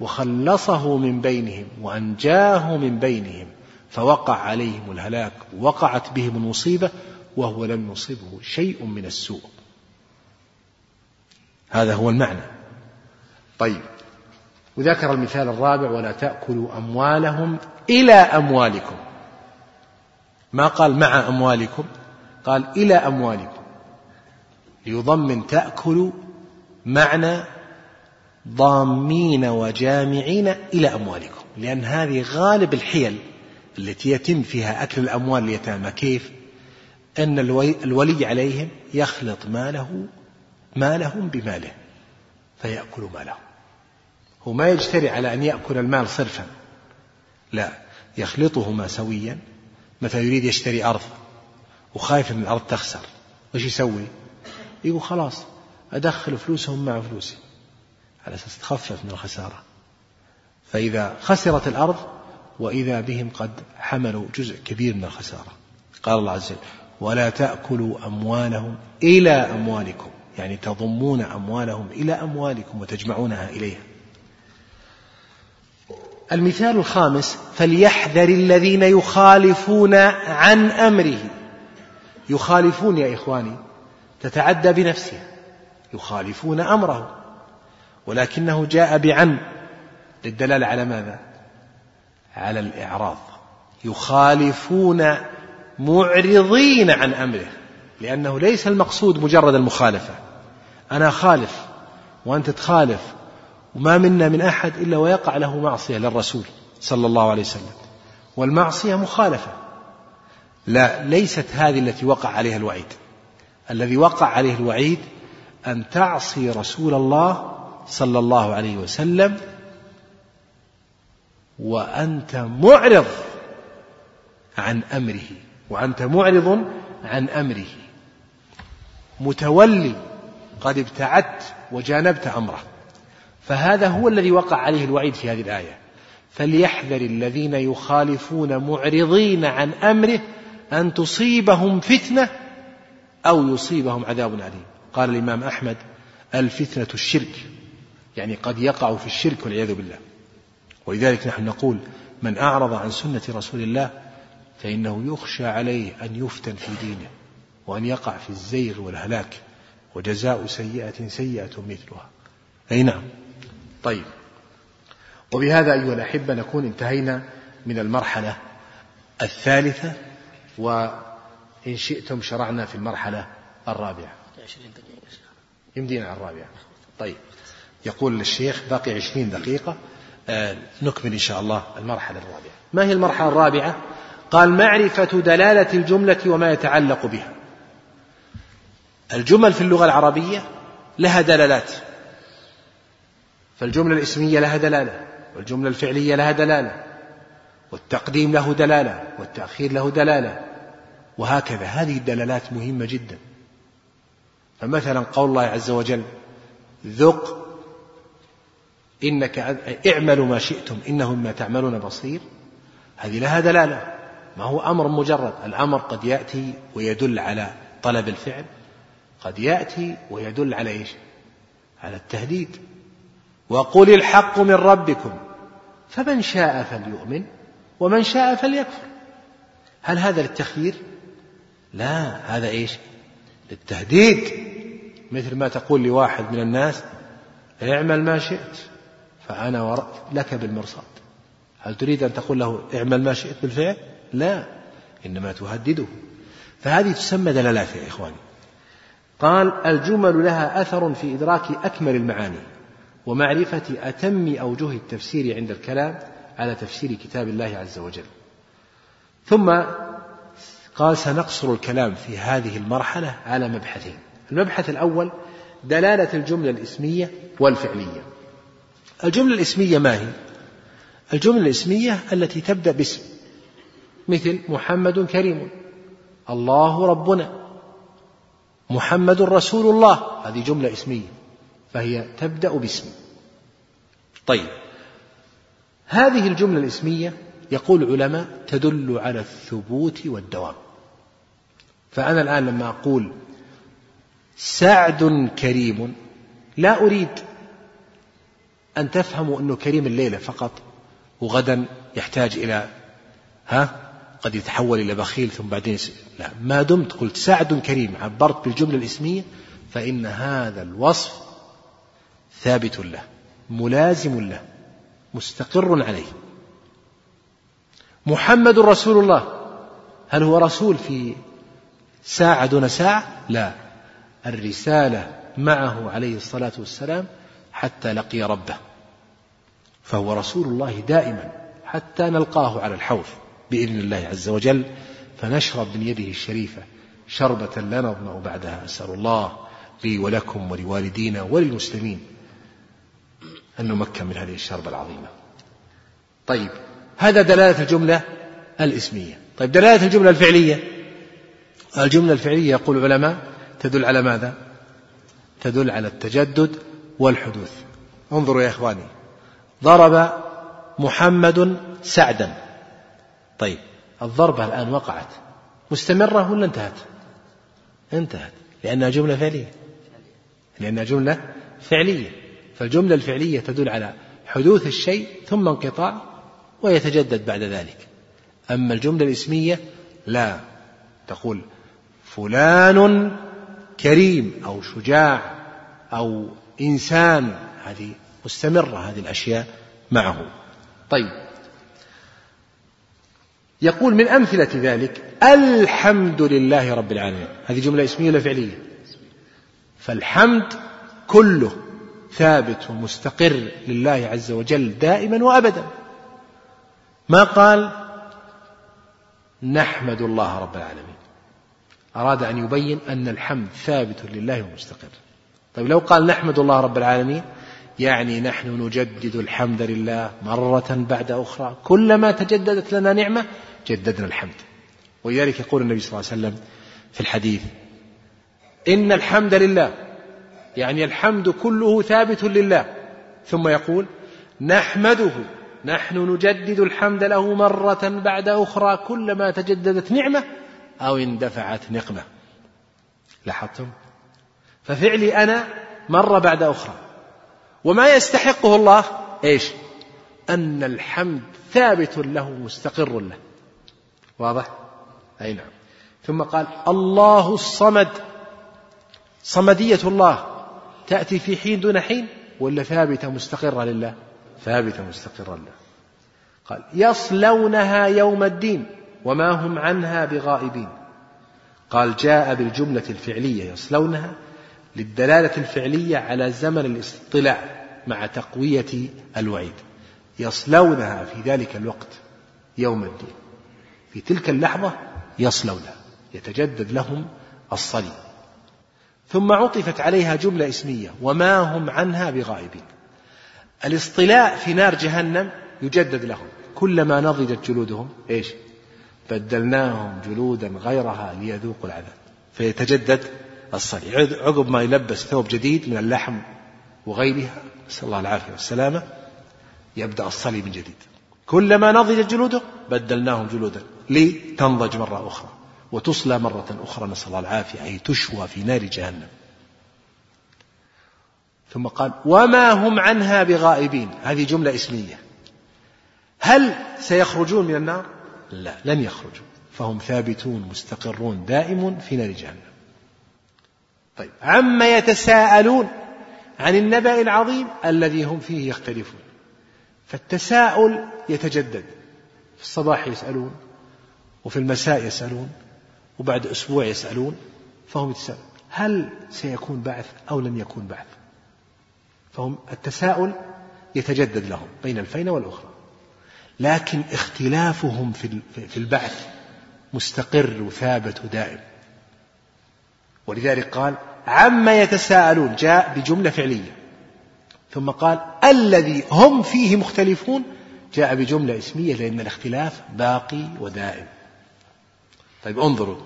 وخلصه من بينهم وأنجاه من بينهم فوقع عليهم الهلاك وقعت بهم المصيبة وهو لم يصبه شيء من السوء. هذا هو المعنى. طيب وذكر المثال الرابع ولا تأكلوا أموالهم إلى أموالكم. ما قال مع أموالكم؟ قال إلى أموالكم. ليضمن تأكل معنى ضامين وجامعين إلى أموالكم. لأن هذه غالب الحيل التي يتم فيها أكل الأموال اليتامى. كيف؟ أن الولي عليهم يخلط ماله مالهم بماله فيأكل ماله. هو ما يجتري على أن يأكل المال صرفا. لا يخلطهما سويا. مثلا يريد يشتري أرض وخايف أن الأرض تخسر وش يسوي؟ يقول خلاص أدخل فلوسهم مع فلوسي. على أساس تخفف من الخسارة. فإذا خسرت الأرض وإذا بهم قد حملوا جزء كبير من الخسارة. قال الله عز وجل ولا تأكلوا أموالهم إلى أموالكم. يعني تضمون أموالهم إلى أموالكم وتجمعونها إليها. المثال الخامس فليحذر الذين يخالفون عن أمره. يخالفون يا إخواني تتعدى بنفسها يخالفون أمره ولكنه جاء بعن. للدلالة على ماذا؟ على الإعراض. يخالفون معرضين عن أمره لأنه ليس المقصود مجرد المخالفة. أنا خالف وأنت تخالف وما منا من أحد إلا ويقع له معصية للرسول صلى الله عليه وسلم. والمعصية مخالفة. لا ليست هذه التي وقع عليها الوعيد. الذي وقع عليه الوعيد أن تعصي رسول الله صلى الله عليه وسلم وأنت معرض عن أمره وأنت معرض عن أمره. متولي قد ابتعدت وجانبت أمره. فهذا هو الذي وقع عليه الوعيد في هذه الآية. فليحذر الذين يخالفون معرضين عن أمره أن تصيبهم فتنة أو يصيبهم عذاب أليم. قال الإمام أحمد الفتنة الشرك. يعني قد يقع في الشرك والعياذ بالله. ولذلك نحن نقول من أعرض عن سنة رسول الله فإنه يخشى عليه أن يفتن في دينه وأن يقع في الزيغ والهلاك. وجزاء سيئة سيئة مثلها. أي نعم. طيب. وبهذا أيها الأحبة نكون انتهينا من المرحلة الثالثة وإن شئتم شرعنا في المرحلة الرابعة. يمدينا على الرابعة. طيب. يقول الشيخ باقي عشرين دقيقة آه نكمل إن شاء الله المرحلة الرابعة. ما هي المرحلة الرابعة؟ قال معرفة دلالة الجملة وما يتعلق بها. الجمل في اللغة العربية لها دلالات. فالجملة الاسمية لها دلالة والجملة الفعلية لها دلالة والتقديم له دلالة والتأخير له دلالة وهكذا. هذه الدلالات مهمة جدا. فمثلا قول الله عز وجل ذق إنك اعملوا ما شئتم إنه مما تعملون بصير. هذه لها دلالة. ما هو أمر مجرد. الأمر قد يأتي ويدل على طلب الفعل. قد يأتي ويدل على إيش؟ على التهديد. وقل الحق من ربكم فمن شاء فليؤمن ومن شاء فليكفر. هل هذا للتخيير؟ لا هذا إيش؟ للتهديد. مثل ما تقول لواحد من الناس اعمل ما شئت فأنا لك بالمرصاد. هل تريد أن تقول له اعمل ما شئت بالفعل؟ لا إنما تهدده. فهذه تسمى دلالات يا إخواني. قال الجمل لها أثر في إدراك أكمل المعاني ومعرفة أتم أوجه التفسير عند الكلام على تفسير كتاب الله عز وجل. ثم قال سنقصر الكلام في هذه المرحلة على مبحثين. المبحث الأول دلالة الجملة الإسمية والفعلية. الجملة الإسمية ما هي؟ الجملة الإسمية التي تبدأ باسم مثل محمد كريم الله ربنا. محمد رسول الله. هذه جملة اسمية فهي تبدأ باسم. طيب هذه الجملة الاسمية يقول العلماء تدل على الثبوت والدوام. فأنا الآن لما أقول سعد كريم لا أريد أن تفهموا أنه كريم الليلة فقط وغدا يحتاج إلى ها؟ قد يتحول إلى بخيل ثم بعدين لا ما دمت قلت سعد كريم عبرت بالجملة الإسمية فإن هذا الوصف ثابت له ملازم له مستقر عليه. محمد رسول الله هل هو رسول في ساعة دون ساعة؟ لا. الرسالة معه عليه الصلاة والسلام حتى لقي ربه فهو رسول الله دائما حتى نلقاه على الحوض. بإذن الله عز وجل فنشرب من يده الشريفة شربة لا نظمأ بعدها أسأل الله لي ولكم ولوالدينا وللمسلمين أن نمكن من هذه الشربة العظيمة. طيب هذا دلالة الجملة الإسمية. طيب دلالة الجملة الفعلية؟ الجملة الفعلية يقول العلماء تدل على ماذا؟ تدل على التجدد والحدوث. انظروا يا إخواني ضرب محمد سعدا. طيب الضربة الآن وقعت. مستمرة ولا انتهت؟ انتهت لأنها جملة فعلية. لأنها جملة فعلية. فالجملة الفعلية تدل على حدوث الشيء ثم انقطاع ويتجدد بعد ذلك. أما الجملة الاسمية لا. تقول فلان كريم أو شجاع أو إنسان. هذه مستمرة هذه الأشياء معه. طيب يقول من أمثلة ذلك الحمد لله رب العالمين. هذه جملة اسمية ولا فعلية؟ فالحمد كله ثابت ومستقر لله عز وجل دائما وأبدا. ما قال؟ نحمد الله رب العالمين. أراد أن يبين أن الحمد ثابت لله ومستقر. طيب لو قال نحمد الله رب العالمين يعني نحن نجدد الحمد لله مرة بعد أخرى. كلما تجددت لنا نعمة جددنا الحمد. ولذلك يقول النبي صلى الله عليه وسلم في الحديث إن الحمد لله يعني الحمد كله ثابت لله. ثم يقول نحمده نحن نجدد الحمد له مرة بعد أخرى كلما تجددت نعمة أو اندفعت نقمة. لاحظتم؟ ففعلي أنا مرة بعد أخرى. وما يستحقه الله إيش؟ أن الحمد ثابت له مستقر له. واضح؟ أي نعم. ثم قال الله الصمد. صمدية الله. تأتي في حين دون حين ولا ثابتة مستقرة لله؟ ثابتة مستقرة لله. قال يصلونها يوم الدين وما هم عنها بغائبين. قال جاء بالجملة الفعلية يصلونها للدلالة الفعلية على زمن الاصطلاع مع تقوية الوعيد. يصلونها في ذلك الوقت يوم الدين. في تلك اللحظة يصلونها. يتجدد لهم الصليب. ثم عطفت عليها جملة اسمية. وما هم عنها بغائبين. الاصطلاع في نار جهنم يجدد لهم. كلما نضجت جلودهم إيش؟ بدلناهم جلودا غيرها ليذوقوا العذاب. فيتجدد الصليب. عقب ما يلبس ثوب جديد من اللحم وغيرها نسأل الله العافية والسلامة يبدأ الصليب من جديد. كلما نضجت جلوده بدلناهم جلودا لتنضج مرة أخرى وتصلى مرة أخرى نسأل الله العافية أي تشوى في نار جهنم. ثم قال وما هم عنها بغائبين. هذه جملة اسمية. هل سيخرجون من النار؟ لا لن يخرجوا. فهم ثابتون مستقرون دائم في نار جهنم. طيب عما يتساءلون عن النبأ العظيم الذي هم فيه يختلفون. فالتساؤل يتجدد. في الصباح يسألون وفي المساء يسألون وبعد أسبوع يسألون فهم يتساءلون. هل سيكون بعث أو لن يكون بعث؟ فهم التساؤل يتجدد لهم بين الفين والأخرى. لكن اختلافهم في البعث مستقر وثابت ودائم. ولذلك قال عما يتساءلون جاء بجملة فعلية. ثم قال الذي هم فيه مختلفون جاء بجملة اسمية لأن الاختلاف باقي ودائم. طيب انظروا.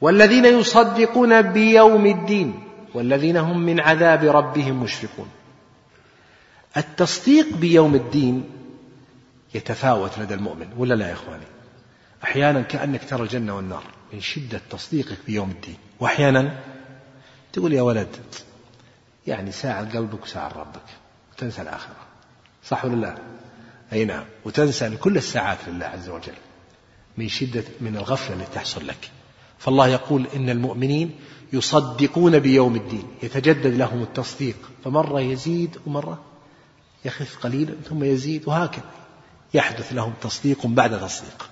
والذين يصدقون بيوم الدين والذين هم من عذاب ربهم مشفقون التصديق بيوم الدين يتفاوت لدى المؤمن ولا لا يا إخواني؟ أحيانا كأنك ترى الجنة والنار من شدة تصديقك بيوم الدين وأحيانا تقول يا ولد يعني ساعة قلبك وساعة ربك وتنسى الآخرة. صح ولا لا؟ أي نعم. وتنسى كل الساعات لله عز وجل من شدة من الغفلة التي تحصل لك. فالله يقول إن المؤمنين يصدقون بيوم الدين يتجدد لهم التصديق. فمرة يزيد ومرة يخف قليلا ثم يزيد وهكذا. يحدث لهم تصديق بعد تصديق.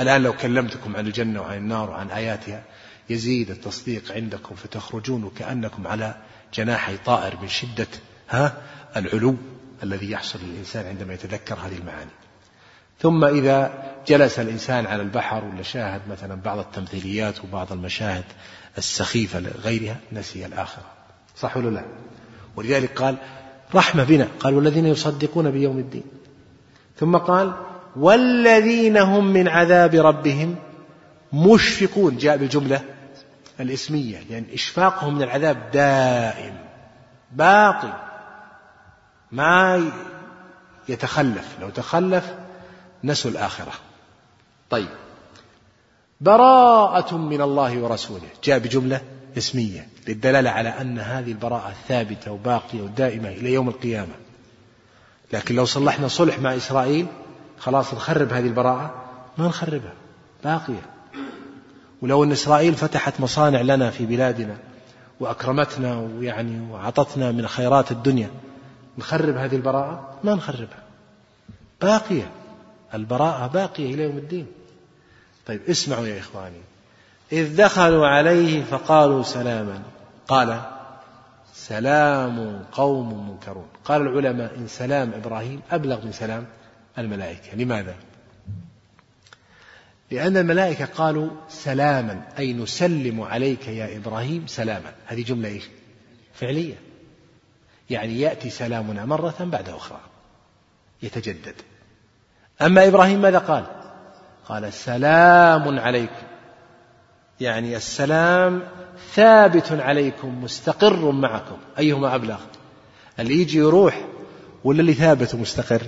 الآن لو كلمتكم عن الجنة وعن النار وعن آياتها يزيد التصديق عندكم فتخرجون كأنكم على جناحي طائر من شدة ها العلو الذي يحصل للإنسان عندما يتذكر هذه المعاني. ثم إذا جلس الإنسان على البحر ولا شاهد مثلا بعض التمثيليات وبعض المشاهد السخيفة لغيرها نسي الآخرة. صح ولا لا؟ ولذلك قال رحمة بنا. قال والذين يصدقون بيوم الدين. ثم قال والذين هم من عذاب ربهم مشفقون جاء بالجملة الإسمية لأن يعني إشفاقهم من العذاب دائم باقي ما يتخلف. لو تخلف نسوا الآخرة. طيب. براءة من الله ورسوله جاء بجملة اسمية للدلالة على أن هذه البراءة ثابتة وباقية ودائمة إلى يوم القيامة. لكن لو صلحنا صلح مع إسرائيل خلاص نخرب هذه البراءة ما نخربها باقية. ولو أن إسرائيل فتحت مصانع لنا في بلادنا وأكرمتنا ويعني وأعطتنا من خيرات الدنيا نخرب هذه البراءة؟ ما نخربها. باقية. البراءة باقية إلى يوم الدين. طيب اسمعوا يا إخواني. إذ دخلوا عليه فقالوا سلاما. قال سلام قوم منكرون. قال العلماء إن سلام إبراهيم أبلغ من سلام الملائكة. لماذا؟ لأن الملائكة قالوا سلاما أي نسلم عليك يا إبراهيم سلاما. هذه جملة إيش؟ فعلية. يعني يأتي سلامنا مرة بعد أخرى. يتجدد. أما إبراهيم ماذا قال؟ قال سلام عليكم. يعني السلام ثابت عليكم مستقر معكم. أيهما أبلغ؟ اللي يجي يروح ولا اللي ثابت ومستقر؟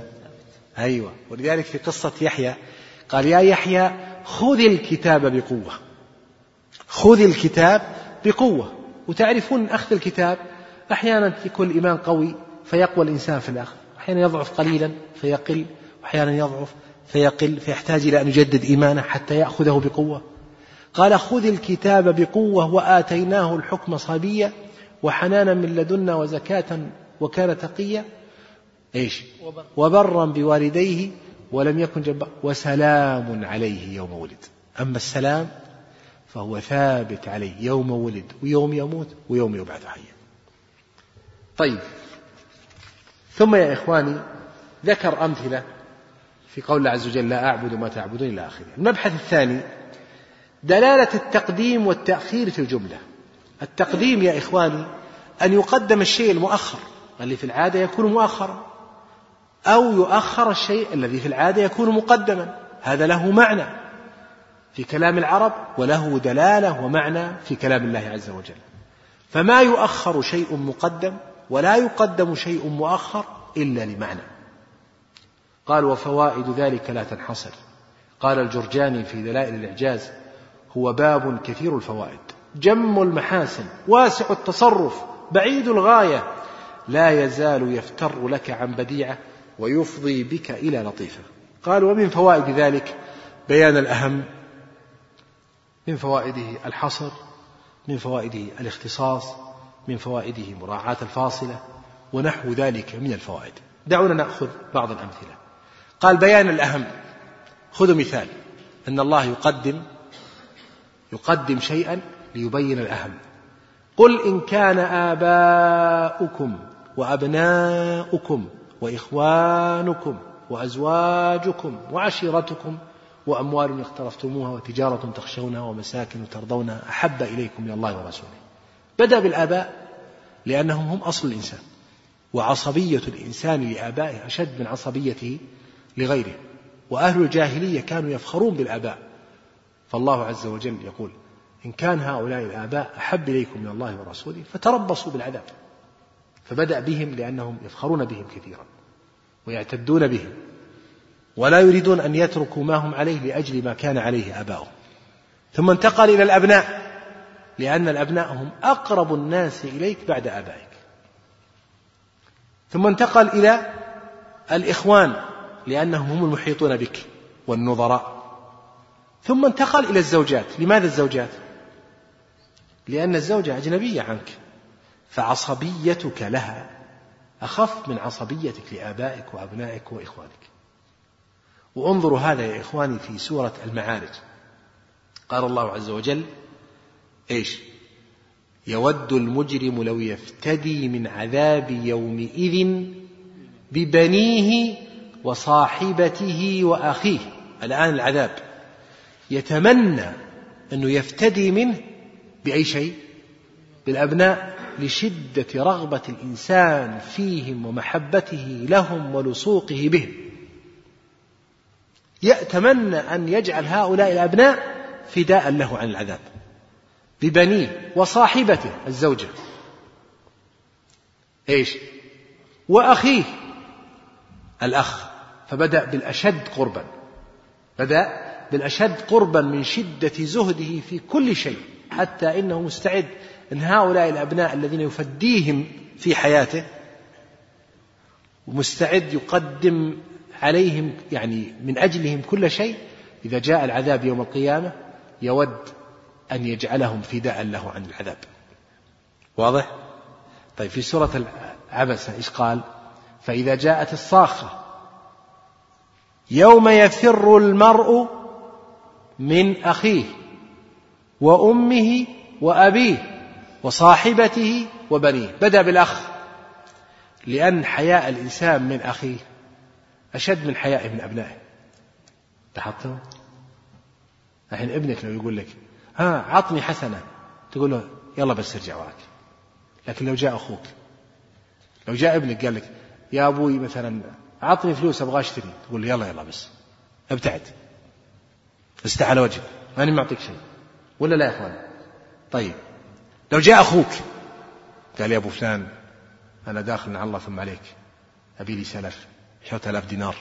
أيوة. ولذلك في قصة يحيى قال يا يحيى خذ الكتاب بقوة. خذ الكتاب بقوة. وتعرفون أخذ الكتاب أحيانا يكون الإيمان قوي فيقوى الإنسان في الأخذ أحيانا يضعف قليلا فيقل وأحيانا يضعف فيقل فيحتاج إلى أن يجدد إيمانه حتى يأخذه بقوة. قال خذ الكتاب بقوة وآتيناه الحكم صبيا وحنانا من لدنا وزكاة وكان تقيا. إيش؟ وبرا بوالديه ولم يكن جبار وسلام عليه يوم ولد. أما السلام فهو ثابت عليه يوم ولد ويوم يموت ويوم يبعث حيا. طيب. ثم يا إخواني ذكر أمثلة في قول الله عز وجل لا أعبد ما تعبدون إلى آخره المبحث الثاني دلالة التقديم والتأخير في الجملة. التقديم يا إخواني أن يقدم الشيء المؤخر. اللي في العادة يكون مؤخرا. أو يؤخر الشيء الذي في العادة يكون مقدما. هذا له معنى في كلام العرب وله دلالة ومعنى في كلام الله عز وجل. فما يؤخر شيء مقدم ولا يقدم شيء مؤخر إلا لمعنى. قال وفوائد ذلك لا تنحصر. قال الجرجاني في دلائل الإعجاز هو باب كثير الفوائد. جم المحاسن واسع التصرف بعيد الغاية لا يزال يفتر لك عن بديعة ويفضي بك إلى لطيفة. قال ومن فوائد ذلك بيان الأهم من فوائده الحصر من فوائده الاختصاص من فوائده مراعاة الفاصلة ونحو ذلك من الفوائد. دعونا نأخذ بعض الأمثلة. قال بيان الأهم خذوا مثال أن الله يقدم يقدم شيئا ليبين الأهم. قل إن كان آباؤكم وأبناؤكم وإخوانكم وأزواجكم وعشيرتكم وأموال اقترفتموها وتجارة تخشونها ومساكن ترضونها أحب إليكم من الله ورسوله. بدأ بالآباء لأنهم هم أصل الإنسان وعصبية الإنسان لآبائه أشد من عصبيته لغيره. وأهل الجاهلية كانوا يفخرون بالآباء. فالله عز وجل يقول إن كان هؤلاء الآباء أحب إليكم من الله ورسوله فتربصوا بالعذاب. فبدأ بهم لأنهم يفخرون بهم كثيرا. ويعتدون بهم ولا يريدون أن يتركوا ما هم عليه لأجل ما كان عليه آباؤهم. ثم انتقل إلى الأبناء لأن الأبناء هم أقرب الناس إليك بعد آبائك. ثم انتقل إلى الإخوان لأنهم هم المحيطون بك والنظراء. ثم انتقل إلى الزوجات. لماذا الزوجات؟ لأن الزوجة أجنبية عنك فعصبيتك لها. أخف من عصبيتك لآبائك وأبنائك وإخوانك. وانظروا هذا يا إخواني في سورة المعارج. قال الله عز وجل إيش؟ يود المجرم لو يفتدي من عذاب يومئذ ببنيه وصاحبته وأخيه. الآن العذاب. يتمنى أنه يفتدي منه بأي شيء؟ بالأبناء لشدة رغبة الإنسان فيهم ومحبته لهم ولصوقه بهم يتمنى أن يجعل هؤلاء الأبناء فداء له عن العذاب. ببنيه وصاحبته الزوجة. إيش؟ وأخيه الأخ. فبدأ بالأشد قربا. بدأ بالأشد قربا من شدة زهده في كل شيء حتى إنه مستعد أن هؤلاء الأبناء الذين يفديهم في حياته ومستعد يقدم عليهم يعني من أجلهم كل شيء إذا جاء العذاب يوم القيامة يود أن يجعلهم فداء له عن العذاب واضح؟ طيب في سورة العبسة إيش قال؟ فإذا جاءت الصاخة يوم يفر المرء من أخيه وأمه وأبيه وصاحبته وبنيه. بدأ بالأخ. لأن حياء الإنسان من أخيه أشد من حيائه من أبنائه. لاحظتم؟ الحين ابنك لو يقول لك ها عطني حسنة. تقول له يلا بس ارجع وراك. لكن لو جاء أخوك لو جاء ابنك قال لك يا أبوي مثلا عطني فلوس أبغى أشتري. تقول له يلا يلا بس ابتعد. استح على وجهك ماني معطيك شيء. ولا لا يا إخوان؟ طيب. لو جاء أخوك قال يا أبو فلان أنا داخل على الله ثم عليك. أبي لي سلف عشرة آلاف دينار.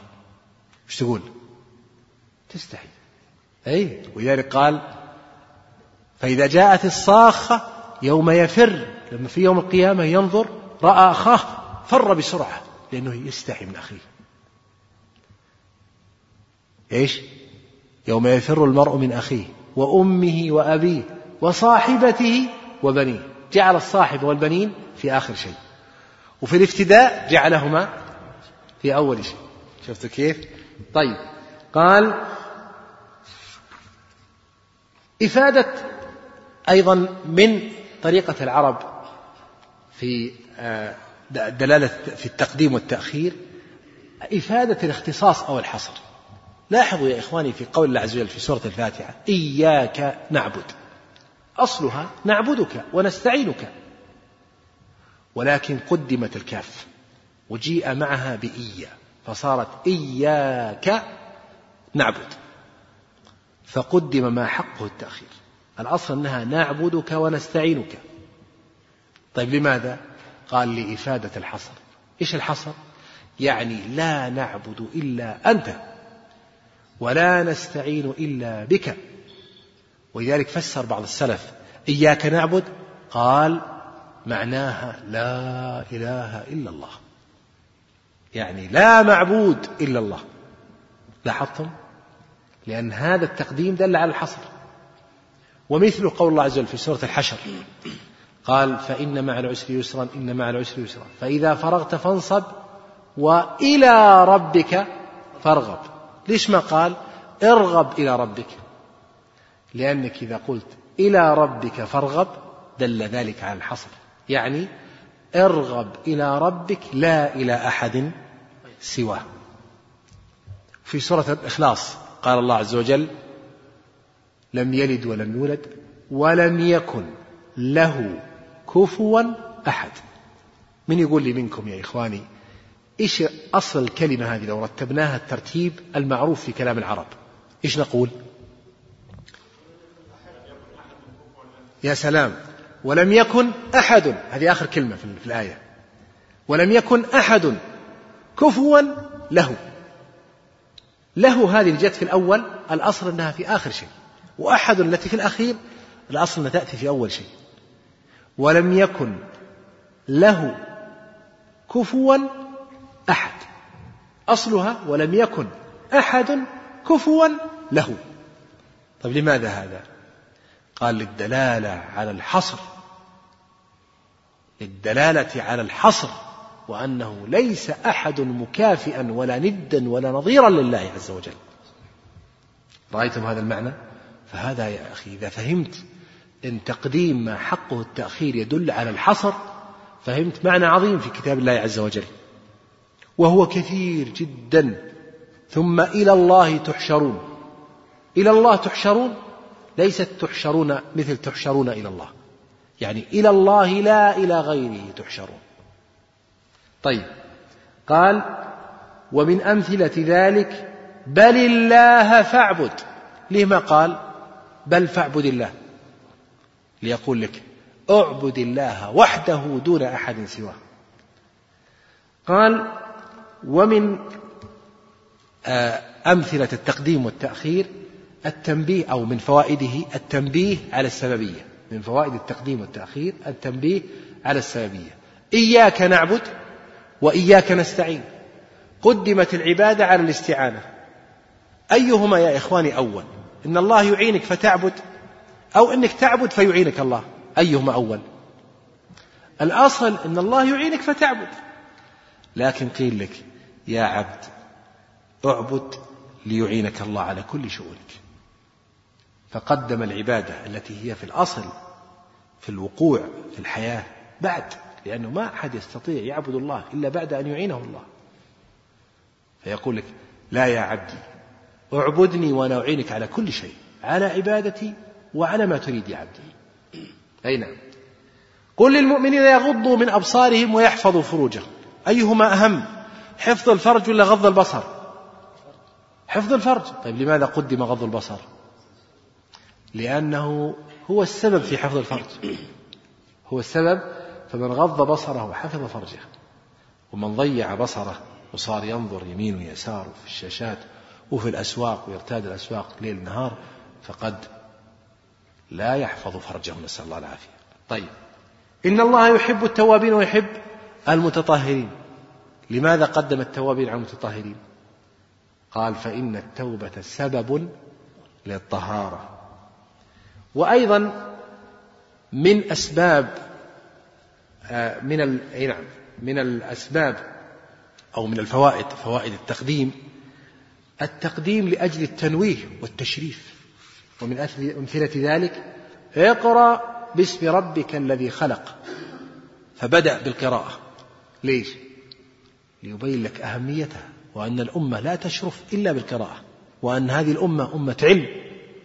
إيش تقول؟ تستحي. أي ولذلك قال فإذا جاءت الصاخة يوم يفر لما في يوم القيامة ينظر رأى أخاه فر بسرعة لأنه يستحي من أخيه. إيش؟ يوم يفر المرء من أخيه وأمه وأبيه وصاحبته وبنيه. جعل الصاحب والبنين في آخر شيء. وفي الافتداء جعلهما في أول شيء. شفتوا كيف؟ طيب. قال إفادة أيضا من طريقة العرب في آه، دلالة في التقديم والتأخير إفادة الاختصاص أو الحصر. لاحظوا يا إخواني في قول الله عز وجل في سورة الفاتحة إياك نعبد. أصلها نعبدك ونستعينك. ولكن قدمت الكاف وجيء معها بإيا فصارت إياك نعبد. فقدم ما حقه التأخير. الأصل أنها نعبدك ونستعينك. طيب لماذا؟ قال لإفادة الحصر. إيش الحصر؟ يعني لا نعبد إلا أنت ولا نستعين إلا بك. ولذلك فسر بعض السلف إياك نعبد؟ قال معناها لا إله إلا الله. يعني لا معبود إلا الله. لاحظتم؟ لأن هذا التقديم دل على الحصر. ومثل قول الله عز وجل في سورة الحشر قال فإن مع العسر يسرا إن مع العسر يسرا. فإذا فرغت فانصب وإلى ربك فارغب. ليش ما قال؟ ارغب إلى ربك. لأنك إذا قلت إلى ربك فارغب دل ذلك على الحصر. يعني ارغب إلى ربك لا إلى أحد سواه. في سورة الإخلاص قال الله عز وجل لم يلد ولم يولد ولم يكن له كفوا أحد. من يقول لي منكم يا إخواني إيش أصل الكلمة هذه لو رتبناها الترتيب المعروف في كلام العرب؟ إيش نقول؟ يا سلام. ولم يكن أحد هذه آخر كلمة في الآية. ولم يكن أحد كفوا له. له هذه اللي جت في الأول الأصل أنها في آخر شيء. وأحد التي في الأخير الأصل أنها تأتي في أول شيء. ولم يكن له كفوا أحد. أصلها ولم يكن أحد كفوا له. طيب لماذا هذا؟ قال للدلالة على الحصر. للدلالة على الحصر وأنه ليس أحد مكافئا ولا ندا ولا نظيرا لله عز وجل. رأيتم هذا المعنى؟ فهذا يا أخي إذا فهمت أن تقديم ما حقه التأخير يدل على الحصر فهمت معنى عظيم في كتاب الله عز وجل. وهو كثير جدا. ثم إلى الله تحشرون. إلى الله تحشرون؟ ليست تحشرون مثل تحشرون إلى الله. يعني إلى الله لا إلى غيره تحشرون. طيب. قال ومن أمثلة ذلك بل الله فاعبد. ليه ما قال؟ بل فاعبد الله. ليقول لك اعبد الله وحده دون أحد سواه. قال ومن آه، أمثلة التقديم والتأخير التنبيه أو من فوائده التنبيه على السببية. من فوائد التقديم والتأخير التنبيه على السببية. إياك نعبد وإياك نستعين. قدمت العبادة على الاستعانة. أيهما يا إخواني أول؟ إن الله يعينك فتعبد أو إنك تعبد فيعينك الله. أيهما أول؟ الأصل إن الله يعينك فتعبد. لكن قيل لك يا عبد اعبد ليعينك الله على كل شؤونك. فقدم العبادة التي هي في الأصل في الوقوع في الحياة بعد لأنه ما أحد يستطيع يعبد الله إلا بعد أن يعينه الله. فيقول لك لا يا عبدي اعبدني وأنا أعينك على كل شيء على عبادتي وعلى ما تريد يا عبدي. أي نعم. قل للمؤمنين يغضوا من أبصارهم ويحفظوا فروجهم. أيهما أهم حفظ الفرج ولا غض البصر؟ حفظ الفرج. طيب لماذا قدم غض البصر؟ لأنه هو السبب في حفظ الفرج. هو السبب فمن غض بصره حفظ فرجه ومن ضيع بصره وصار ينظر يمين ويسار في الشاشات وفي الأسواق ويرتاد الأسواق ليل نهار فقد لا يحفظ فرجه نسأل الله العافية. طيب إن الله يحب التوابين ويحب المتطهرين. لماذا قدم التوابين على المتطهرين؟ قال فإن التوبة سبب للطهارة. وأيضا من أسباب آه، من نعم من الأسباب أو من الفوائد فوائد التقديم التقديم لأجل التنويه والتشريف. ومن أمثلة ذلك اقرأ باسم ربك الذي خلق. فبدأ بالقراءة. ليش؟ ليبين لك أهميتها وأن الأمة لا تشرف إلا بالقراءة وأن هذه الأمة أمة علم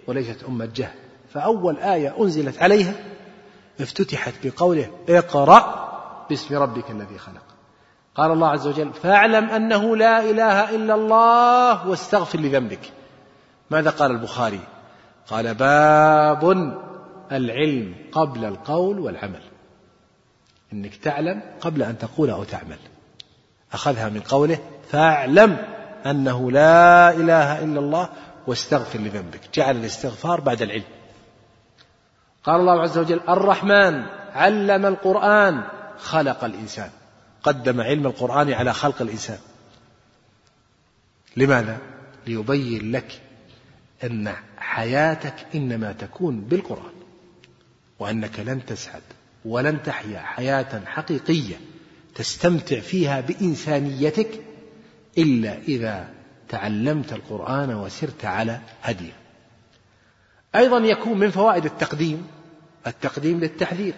وليست أمة جهل. فأول آية أنزلت عليها افتتحت بقوله اقرأ باسم ربك الذي خلق. قال الله عز وجل فاعلم أنه لا إله إلا الله واستغفر لذنبك. ماذا قال البخاري؟ قال باب العلم قبل القول والعمل. إنك تعلم قبل أن تقول أو تعمل. أخذها من قوله فاعلم أنه لا إله إلا الله واستغفر لذنبك. جعل الاستغفار بعد العلم. قال الله عز وجل الرحمن علم القرآن خلق الإنسان. قدم علم القرآن على خلق الإنسان. لماذا؟ ليبين لك أن حياتك إنما تكون بالقرآن وأنك لن تسعد ولن تحيا. حياة حقيقية تستمتع فيها بإنسانيتك إلا إذا تعلمت القرآن وسرت على هديه. أيضا يكون من فوائد التقديم التقديم للتحذير.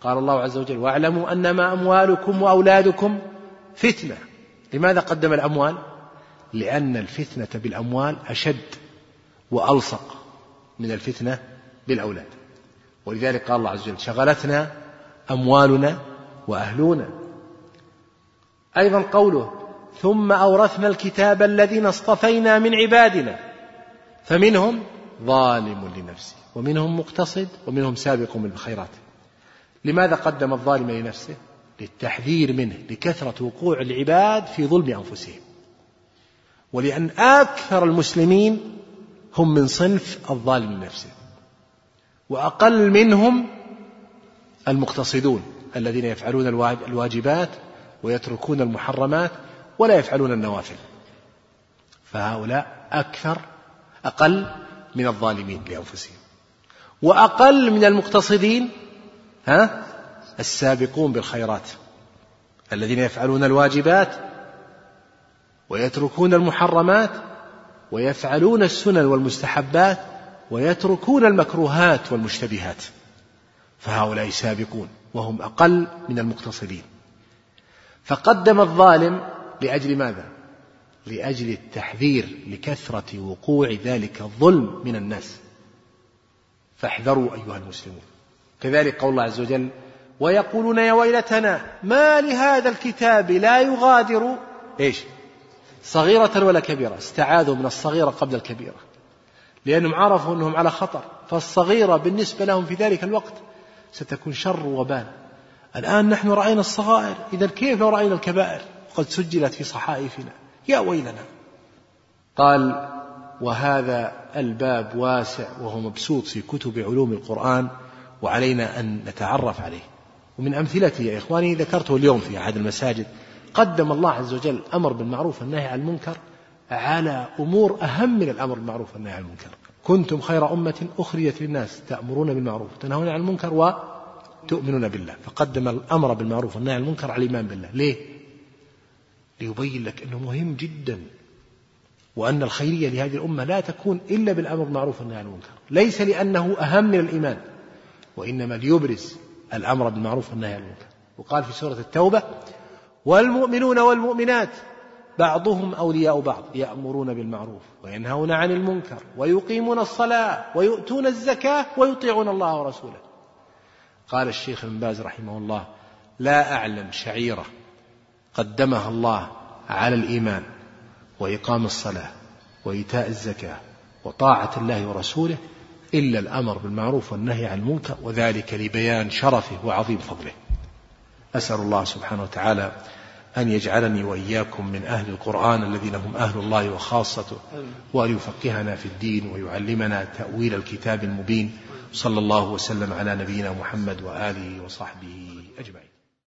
قال الله عز وجل واعلموا أنما أموالكم وأولادكم فتنة. لماذا قدم الأموال؟ لأن الفتنة بالأموال أشد وألصق من الفتنة بالأولاد. ولذلك قال الله عز وجل شغلتنا أموالنا وأهلنا أيضا قوله ثم أورثنا الكتاب الذين اصطفينا من عبادنا. فمنهم ظالم لنفسه. ومنهم مقتصد ومنهم سابق بالخيرات. لماذا قدم الظالم لنفسه؟ للتحذير منه لكثرة وقوع العباد في ظلم أنفسهم. ولأن أكثر المسلمين هم من صنف الظالم لنفسه. وأقل منهم المقتصدون الذين يفعلون الواجبات ويتركون المحرمات ولا يفعلون النوافل. فهؤلاء أكثر أقل من الظالمين لأنفسهم. وأقل من المقتصدين ها السابقون بالخيرات الذين يفعلون الواجبات ويتركون المحرمات ويفعلون السنن والمستحبات ويتركون المكروهات والمشتبهات. فهؤلاء سابقون وهم أقل من المقتصدين. فقدم الظالم لأجل ماذا؟ لأجل التحذير لكثرة وقوع ذلك الظلم من الناس. فاحذروا أيها المسلمون. كذلك قول الله عز وجل ويقولون يا ويلتنا ما لهذا الكتاب لا يغادر. إيش؟ صغيرة ولا كبيرة؟ استعاذوا من الصغيرة قبل الكبيرة. لأنهم عرفوا أنهم على خطر فالصغيرة بالنسبة لهم في ذلك الوقت ستكون شر وبال. الآن نحن رأينا الصغائر إذا كيف لو رأينا الكبائر؟ وقد سجلت في صحائفنا. يا ويلنا. قال وهذا الباب واسع وهو مبسوط في كتب علوم القرآن وعلينا أن نتعرف عليه. ومن أمثلته يا إخواني ذكرته اليوم في أحد المساجد. قدم الله عز وجل أمر بالمعروف والنهي عن المنكر على أمور أهم من الأمر بالمعروف والنهي عن المنكر. كنتم خير أمة أخرجت للناس تأمرون بالمعروف وتنهون عن المنكر وتؤمنون بالله. فقدم الأمر بالمعروف والنهي عن المنكر على الإيمان بالله. ليه؟ ليبين لك أنه مهم جدا وأن الخيرية لهذه الأمة لا تكون إلا بالأمر بالمعروف والنهي عن المنكر. ليس لأنه أهم من الإيمان وإنما ليبرز الأمر بالمعروف والنهي عن المنكر. وقال في سورة التوبة والمؤمنون والمؤمنات بعضهم أولياء بعض يأمرون بالمعروف وينهون عن المنكر ويقيمون الصلاة ويؤتون الزكاة ويطيعون الله ورسوله. قال الشيخ ابن باز رحمه الله لا أعلم شعيرة قدمها الله على الإيمان وإقام الصلاة وإيتاء الزكاة وطاعة الله ورسوله إلا الأمر بالمعروف والنهي عن المنكر وذلك لبيان شرفه وعظيم فضله. أسأل الله سبحانه وتعالى أن يجعلني وإياكم من أهل القرآن الذين هم أهل الله وخاصته وأن يفقهنا في الدين ويعلمنا تأويل الكتاب المبين صلى الله وسلم على نبينا محمد وآله وصحبه أجمعين.